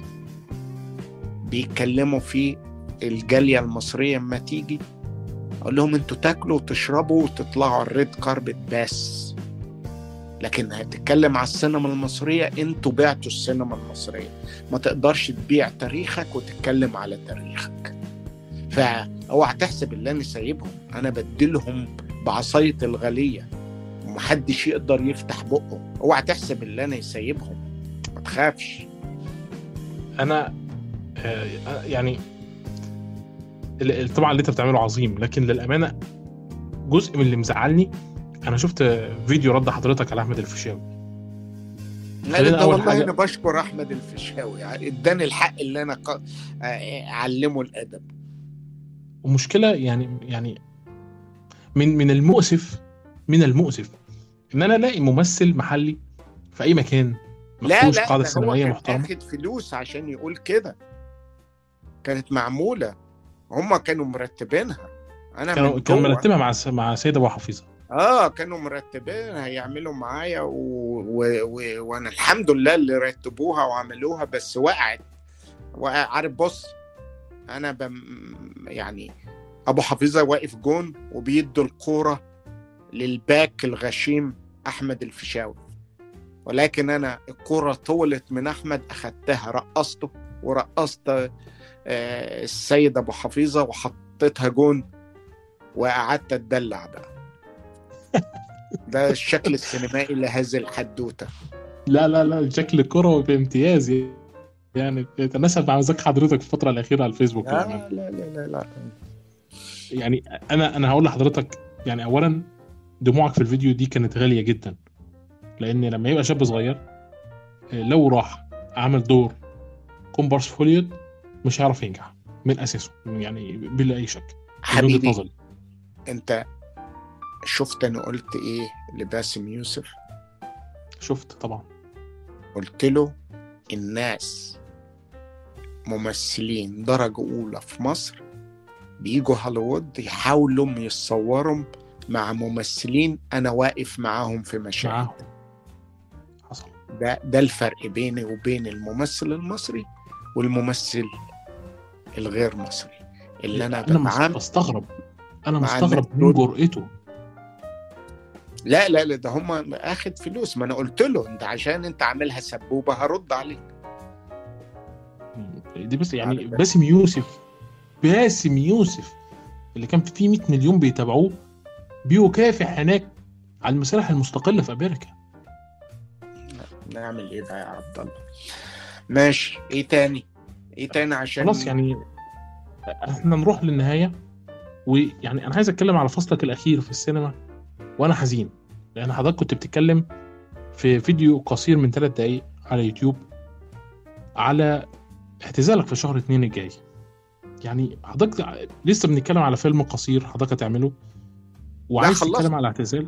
بيتكلموا فيه الجالية المصرية أما تيجي أقول لهم أنتوا تاكلوا وتشربوا وتطلعوا الريد كاربت بس لكن هتتكلم على السينما المصرية أنتوا بعتوا السينما المصرية. ما تقدرش تبيع تاريخك وتتكلم على تاريخك. فاوعى تحسب اللي أنا سايبهم. أنا بديلهم بعصاية الغالية. ومحدش يقدر يفتح بقه. اوعى تحسب اللي أنا سايبهم. ما تخافش. أنا آه، يعني ال- ال- طبعا اللي انت بتعمله عظيم لكن للأمانة جزء من اللي مزعلني أنا شفت فيديو رد حضرتك على أحمد الفيشاوي. لا ده والله حاجة- أنا بشكر أحمد الفيشاوي. يعني إداني الحق اللي أنا ق... آه، أعلمه الأدب. ومشكلة يعني يعني من من المؤسف من المؤسف إن أنا ألاقي ممثل محلي في أي مكان لا لا قاعدة سينمائية كان محترمة. آخد فلوس عشان يقول كده. كانت معمولة. هم كانوا مرتبينها. أنا كانوا كان مرتبها مع مع سيد أبو حفيظة. آه كانوا مرتبين هيعملوا معايا و... و... و... وأنا الحمد لله اللي رتبوها وعملوها بس وقعت. وقع عارف بص أنا بم... يعني أبو حفيظة واقف جون وبيدوا الكورة للباك الغشيم أحمد الفيشاوي. ولكن أنا الكورة طولت من أحمد أخدتها رقصته ورقصت آه، السيد أبو حفيظة وحطيتها جون وقعدت أتدلع بقى. ده الشكل السينمائي لهذه الحدوتة لا لا لا شكل الكرة بامتياز يعني يتناسب مع مزاج حضرتك في الفترة الأخيرة على الفيسبوك لا بأمانة. لا لا لا, لا. يعني أنا أنا هقول لحضرتك يعني اولا دموعك في الفيديو دي كانت غالية جدا لأن لما يبقى شاب صغير آه، لو راح عمل دور كومبارس في هوليوود مش هيعرف ينجح من أساسه يعني بلا أي شك حبيبي نظري أنت شفت أنا قلت إيه لباسم يوسف؟ شفت طبعا. قلت له الناس ممثلين درجة أولى في مصر بيجوا هوليوود يحاولوا يتصوروا مع ممثلين أنا واقف معاهم في مشاهد. معاهم. حصل. ده ده الفرق بيني وبين الممثل المصري والممثل الغير مصري. اللي أنا أنا مس- بتعامل بستغرب. أنا مع مستغرب من. جرأته. لا لا لا ده هم آخد فلوس. ما أنا قلت له أنت عشان أنت عاملها سبوبة هرد عليك. دي بس يعني. باسم يوسف باسم يوسف اللي كان فيه 100 مليون بيتابعوه بيكافح هناك على المسارح المستقلة في أمريكا. نعمل إيه بقى يا عبد الله؟ ماشي. إيه تاني؟ إيه تاني عشان خلاص يعني إحنا نروح للنهاية. ويعني أنا عايز أتكلم على فصلك الأخير في السينما. وأنا حزين. لأن حضرتك كنت بتتكلم في فيديو قصير من ثلاث دقايق على يوتيوب على اعتزالك في شهر اتنين الجاي. يعني حضرتك لسه بنتكلم على فيلم قصير حضرتك هتعمله؟ وعايز. تتكلم على اعتزال؟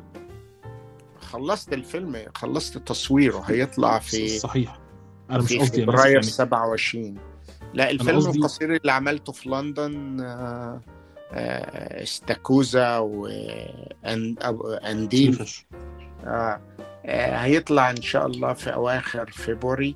خلصت الفيلم خلصت تصويره هيطلع في صحيح. أنا مش قصدي فبراير يعني 27 لا الفيلم قصدي- القصير اللي عملته في لندن آه، استاكوزا وانديل سيفش. آه. آه هيطلع إن شاء الله في أواخر فبراير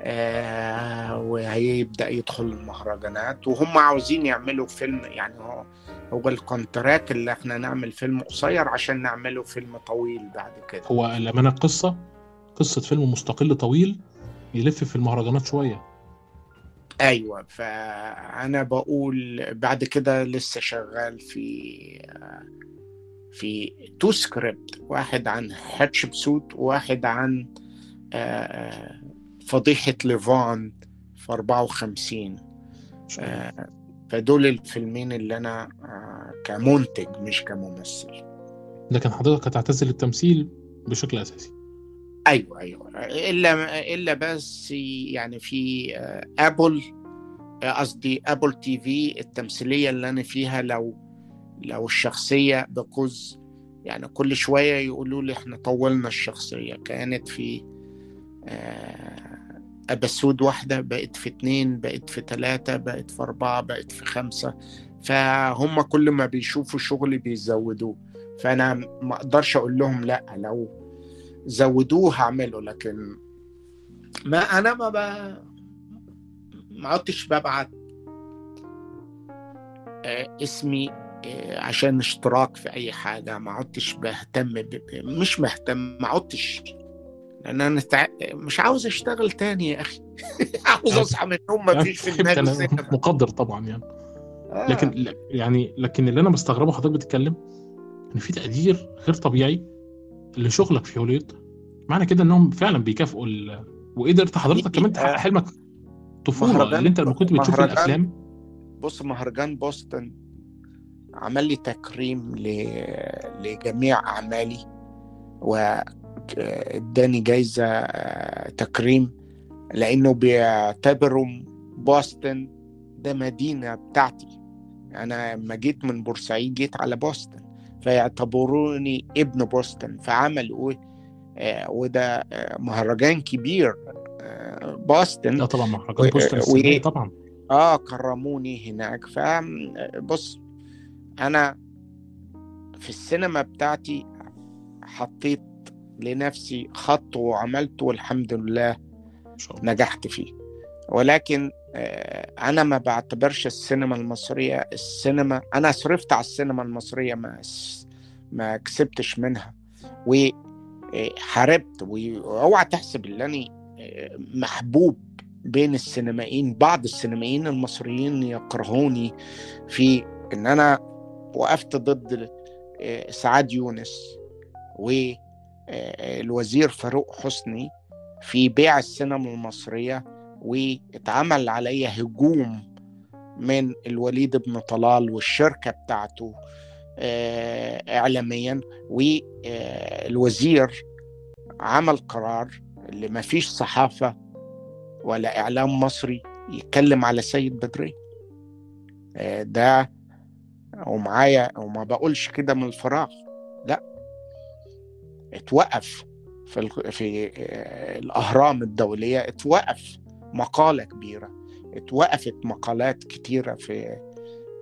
آه وهيبدأ يدخل المهرجانات. وهم عاوزين يعملوا فيلم يعني هو هو الكونتراك اللي إحنا نعمل فيلم قصير عشان نعمله فيلم طويل بعد كده. هو الامانه قصة؟ قصة فيلم مستقل طويل يلف في المهرجانات شوية. أيوه فأنا بقول بعد كده لسه شغال في في two script واحد عن حتشبسوت وواحد عن آه، فضيحة لافون في 54 آه، فدول الفيلمين اللي أنا آه، كمنتج مش كممثل. لكن حضرتك هتعتزل التمثيل بشكل أساسي. أيوه أيوه. إلا إلا بس يعني في آه، Apple آه، قصدي Apple TV التمثيلية اللي أنا فيها لو لو الشخصية بقوز يعني كل شوية يقولوا لي إحنا طولنا الشخصية. كانت في آه، أبسود واحدة بقت في اتنين بقت في تلاتة بقت في أربعة بقت في خمسة. فهم كل ما بيشوفوا شغلي بيزودوه. فأنا ما أقدرش أقول لهم لأ لو زودوه هعمله لكن ما أنا ما ب... ما عدتش ببعت آه، اسمي آه، عشان اشتراك في أي حاجة ما عدتش بهتم ب... مش مهتم ما عدتش. لأن أنا تع... مش عاوز أشتغل تاني يا أخي. (laughs) عاوز أصحى من النوم ما فيش في (laughs) دماغي أنا مقدر طبعا يعني. آه. لكن يعني لكن اللي أنا مستغربه حضرتك بتتكلم إن في تقدير غير طبيعي لشغلك في هوليوود معنى كده إنهم فعلا بيكافئوا ال... وقدرت حضرتك كمان تحقق آه. حلمك طفوله مهرجان- اللي أنت لما كنت بتشوف الأفلام بص مهرجان بوسطن عمل لي تكريم ل... لجميع أعمالي واداني جايزة آه، تكريم لأنه بيعتبروا بوسطن ده مدينة بتاعتي أنا لما جيت من بورسعيد جيت على بوسطن فيعتبروني ابن بوسطن. فعملوا إيه آه، وده آه، مهرجان كبير آه، بوسطن. لا طبعا مهرجان بوسطن و- طبعا. آه كرموني هناك. فبص أنا في السينما بتاعتي حطيت لنفسي خط وعملته والحمد لله إن شاء الله. نجحت فيه. ولكن أنا ما بعتبرش السينما المصرية السينما أنا صرفت على السينما المصرية ما ما كسبتش منها. وحاربت واوعى تحسب إن أنا آه، محبوب بين السينمائيين بعض السينمائيين المصريين يكرهوني في إن أنا وقفت ضد آه، سعاد يونس والوزير فاروق حسني في بيع السينما المصرية. واتعمل عليا هجوم من الوليد بن طلال والشركة بتاعته آه، إعلاميا والوزير عمل قرار اللي ما فيش صحافة ولا إعلام مصري يتكلم على سيد بدري. آه، ده ومعايا وما بقولش كده من الفراغ لا. اتوقف في في آه، الأهرام الدولية اتوقف. مقالة كبيرة. اتوقفت مقالات كتيرة في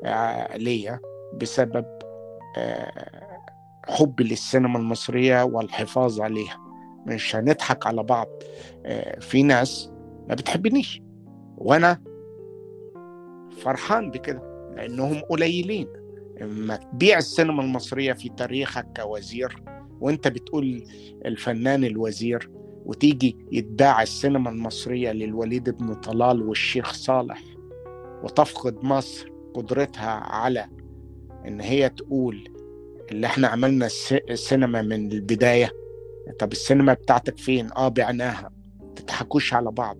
آه، ليا بسبب آه، حبي للسينما المصرية والحفاظ عليها. مش هنضحك على بعض. آه، في ناس ما بتحبنيش. وأنا فرحان بكده لأنهم قليلين. اما تبيع السينما المصرية في تاريخك كوزير وأنت بتقول الفنان الوزير وتيجي يتباع السينما المصرية للوليد بن طلال والشيخ صالح وتفقد مصر قدرتها على إن هي تقول اللي إحنا عملنا الس- السينما من البداية. طب السينما بتاعتك فين؟ آه بعناها. تضحكوش على بعض.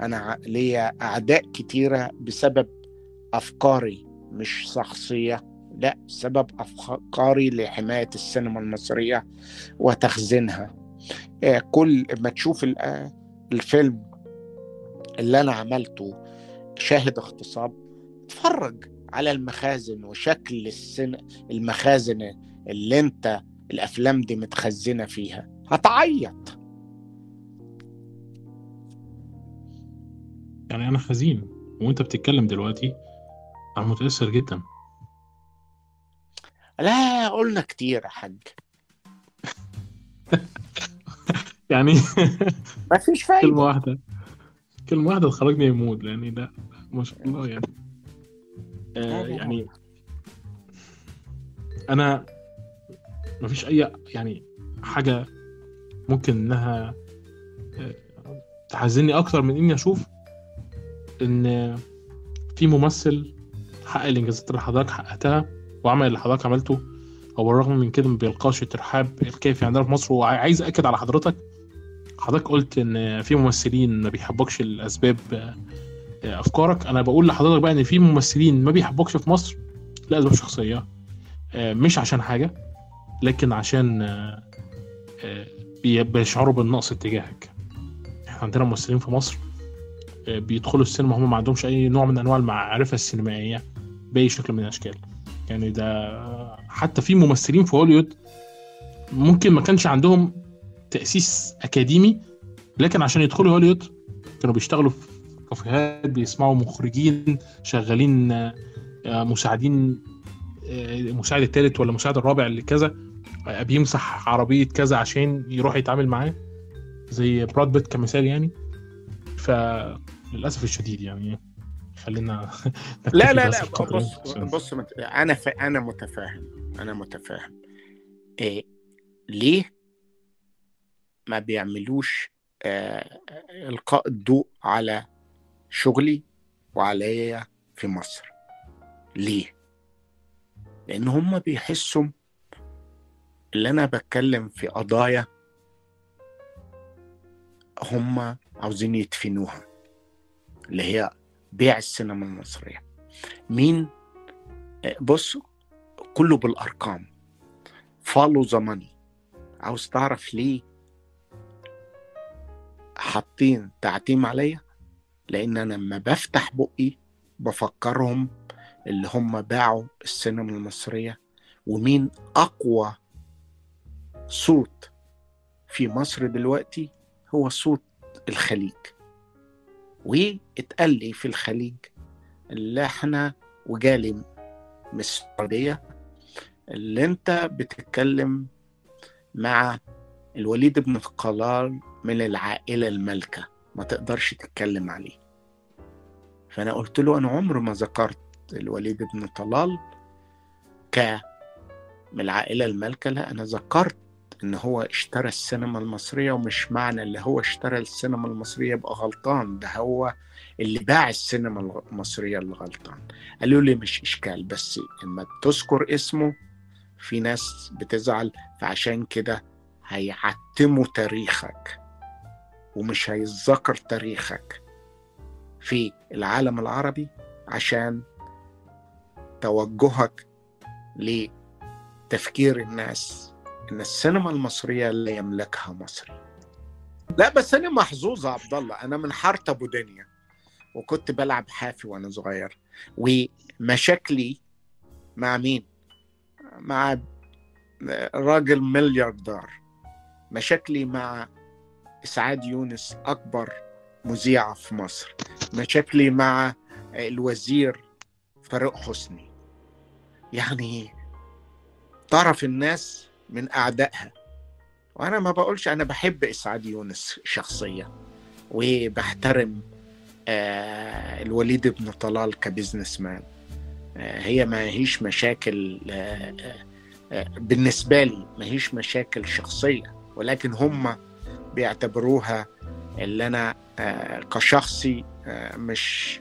أنا ع- ليا أعداء كتيرة بسبب أفكاري مش شخصية. لا بسبب أفكاري لحماية السينما المصرية وتخزينها. كل ما تشوف آه، الفيلم اللي أنا عملته شاهد اغتصاب اتفرج على المخازن وشكل السن المخازن اللي أنت الأفلام دي متخزنة فيها. هتعيط. يعني أنا حزين وأنت بتتكلم دلوقتي أنا متأثر جدا. لا قلنا كتير يا حاج. (laughs) (laughs) يعني ما فيش كلمة فايده واحدة. كلمة واحدة تخرجني من المود يعني لا ما شاء الله يعني. آه يعني أنا ما فيش أي يعني حاجة ممكن إنها آه، تحزني أكتر من إني أشوف إن في ممثل حقق الإنجازات اللي حضرتك حققتها وعمل اللي حضرتك عملته. هو بالرغم من كده ما بيلقاش الترحاب الكافي عندنا في مصر. وعايز أكد على حضرتك حضرتك قلت إن في ممثلين ما بيحبوكش الأسباب آه، أفكارك. أنا بقول لحضرتك بقى إن في ممثلين ما بيحبوكش في مصر لاسباب شخصية آه، مش عشان حاجة لكن عشان آه، بي- بيشعروا بالنقص اتجاهك. إحنا عندنا ممثلين في مصر بيدخلوا السينما هم ما عندهمش أي نوع من أنواع المعرفة السينمائية بأي شكل من الأشكال. يعني ده حتى في ممثلين في هوليوود ممكن ما كانش عندهم تأسيس أكاديمي لكن عشان يدخلوا هوليوود كانوا بيشتغلوا في كافيهات بيسمعوا مخرجين شغالين آه، مساعدين آه، المساعد الثالث ولا المساعد الرابع اللي كذا آه، بيمسح عربية كذا عشان يروح يتعامل معاه زي براد بيت كمثال يعني. فللأسف الشديد يعني خلينا (laughs) لا لا لا بص بص مت- أنا ف... أنا متفاهم أنا متفاهم. إيه ليه ما بيعملوش آه إلقاء الضوء على شغلي وعليا في مصر؟ ليه؟ لأن هم بيحسوا اللي أنا بتكلم في قضايا هم عاوزين يدفنوها اللي هي بيع السينما المصرية. مين؟ آه، بص كله بالأرقام. فولو ذا عاوز تعرف ليه حاطين تعتيم عليا؟ لأن أنا لما بفتح بقي بفكرهم اللي هم باعوا السينما المصرية. ومين أقوى صوت في مصر دلوقتي؟ هو صوت الخليج. واتقال لي في الخليج اللي إحنا وجالي من السعودية اللي انت بتتكلم مع الوليد بن طلال من العائلة المالكة. ما تقدرش تتكلم عليه. فأنا قلت له أنا عمر ما ذكرت الوليد بن طلال ك من العائلة المالكة لا أنا ذكرت إن هو اشترى السينما المصرية ومش معنى اللي هو اشترى السينما المصرية يبقى غلطان. ده هو اللي باع السينما المصرية اللي غلطان. قالوا لي مش إشكال بس لما تذكر اسمه في ناس بتزعل فعشان كده هيعتموا تاريخك ومش هيتذكر تاريخك في العالم العربي عشان توجهك لتفكير الناس. إن السينما المصرية لا يملكها مصري لا بس أنا محظوظ عبد الله. أنا من حارة أبو دنيا وكنت بلعب حافي وأنا صغير. ومشاكلي مع مين؟ مع راجل ملياردير. مشاكلي مع إسعاد يونس أكبر مذيعة في مصر. مشاكلي مع الوزير فاروق حسني. يعني طرف الناس من أعدائها. وأنا ما بقولش أنا بحب إسعاد يونس شخصيا وبحترم آه الوليد بن طلال كبزنس مان آه هي ما هيش مشاكل آه بالنسبة لي ما هيش مشاكل شخصية ولكن هم بيعتبروها اللي أنا كشخصي مش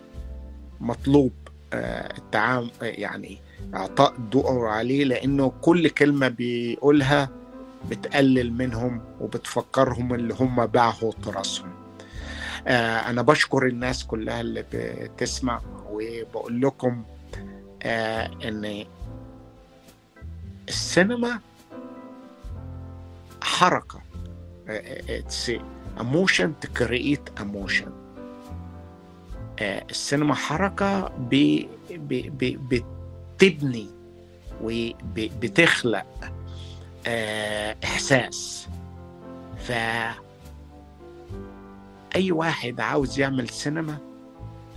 مطلوب التعامل يعني اعطاء الضوء عليه لأنه كل كلمة بيقولها بتقلل منهم وبتفكرهم اللي هم باعوا تراثهم. أنا بشكر الناس كلها اللي بتسمع وبقول لكم إن السينما حركة. اتس to create emotion. السينما حركة ب... ب... ب... بتبني وبتخلق إحساس. ف أي واحد عاوز يعمل سينما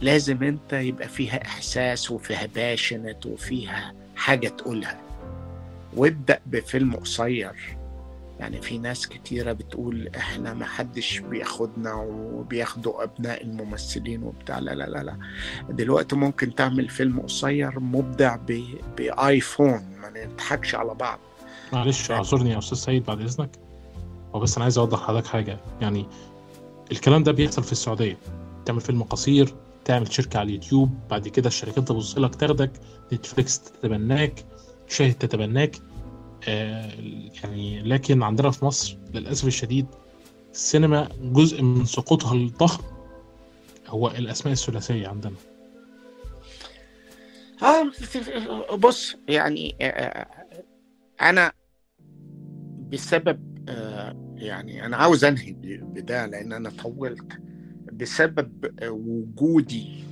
لازم أنت يبقى فيها إحساس وفيها باشنت وفيها حاجة تقولها. وابدأ بفيلم قصير. يعني في ناس كتيرة بتقول إحنا ما حدش بياخدنا وبياخدوا أبناء الممثلين وبتاع لا لا لا لا. دلوقتي ممكن تعمل فيلم قصير مبدع. بايفون ما نضحكش على بعض. معلش اعذرني يا أستاذ سيد بعد إذنك. هو بس أنا عايز أوضح لحضرتك حاجة. يعني الكلام ده بيحصل في السعودية. تعمل فيلم قصير تعمل شركة على اليوتيوب بعد كده الشركات تبص لك تاخدك نتفليكس تتبناك شاهد تتبناك. آه يعني لكن عندنا في مصر للأسف الشديد السينما جزء من سقوطها الضخم هو الأسماء الثلاثية عندنا. آه بص يعني آه أنا بسبب آه يعني أنا عاوز أنهي بده لأن أنا طولت. بسبب وجودي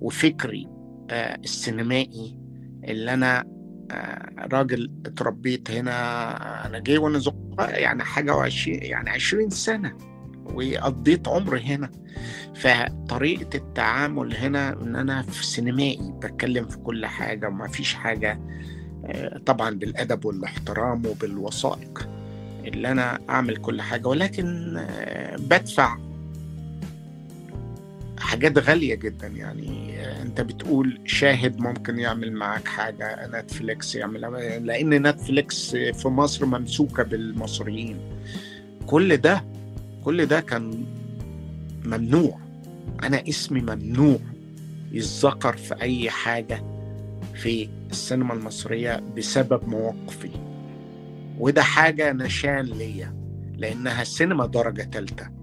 وفكري آه السينمائي اللي أنا راجل اتربيت هنا أنا جاي وأنا يعني حاجة وعشرين يعني عشرين سنة وقضيت عمري هنا. فطريقة التعامل هنا إن أنا في سينمائي بتكلم في كل حاجة وما فيش حاجة طبعا بالأدب والاحترام وبالوثائق اللي أنا أعمل كل حاجة ولكن بدفع حاجات غالية جدا يعني أنت بتقول شاهد ممكن يعمل معاك حاجة نتفليكس يعمل لأن نتفليكس في مصر ممسوكة بالمصريين. كل ده كل ده كان ممنوع. أنا اسمي ممنوع يتذكر في أي حاجة في السينما المصرية بسبب مواقفي. وده حاجة نشان ليا لأنها سينما درجة تالتة.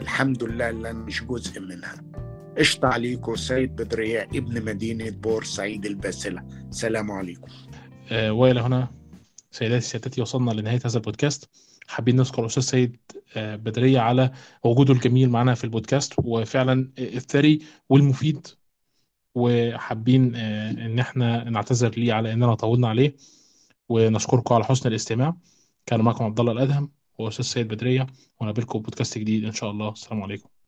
الحمد لله اللي أنا مش جزء منها. قشطة عليكم سيد بدرية ابن مدينة بورسعيد الباسلة. سلام عليكم. آه وإلى هنا سيداتي سيادتي وصلنا لنهاية هذا البودكاست. حابين نذكر الأستاذ سيد آه بدرية على وجوده الجميل معنا في البودكاست وفعلا الثري والمفيد. وحابين آه إن إحنا نعتذر ليه على إننا طولنا عليه. ونشكركم على حسن الاستماع. كان معكم عبد الله الأدهم. هو أستاذ سيد بدرية ونقابلكم بودكاست جديد إن شاء الله. السلام عليكم.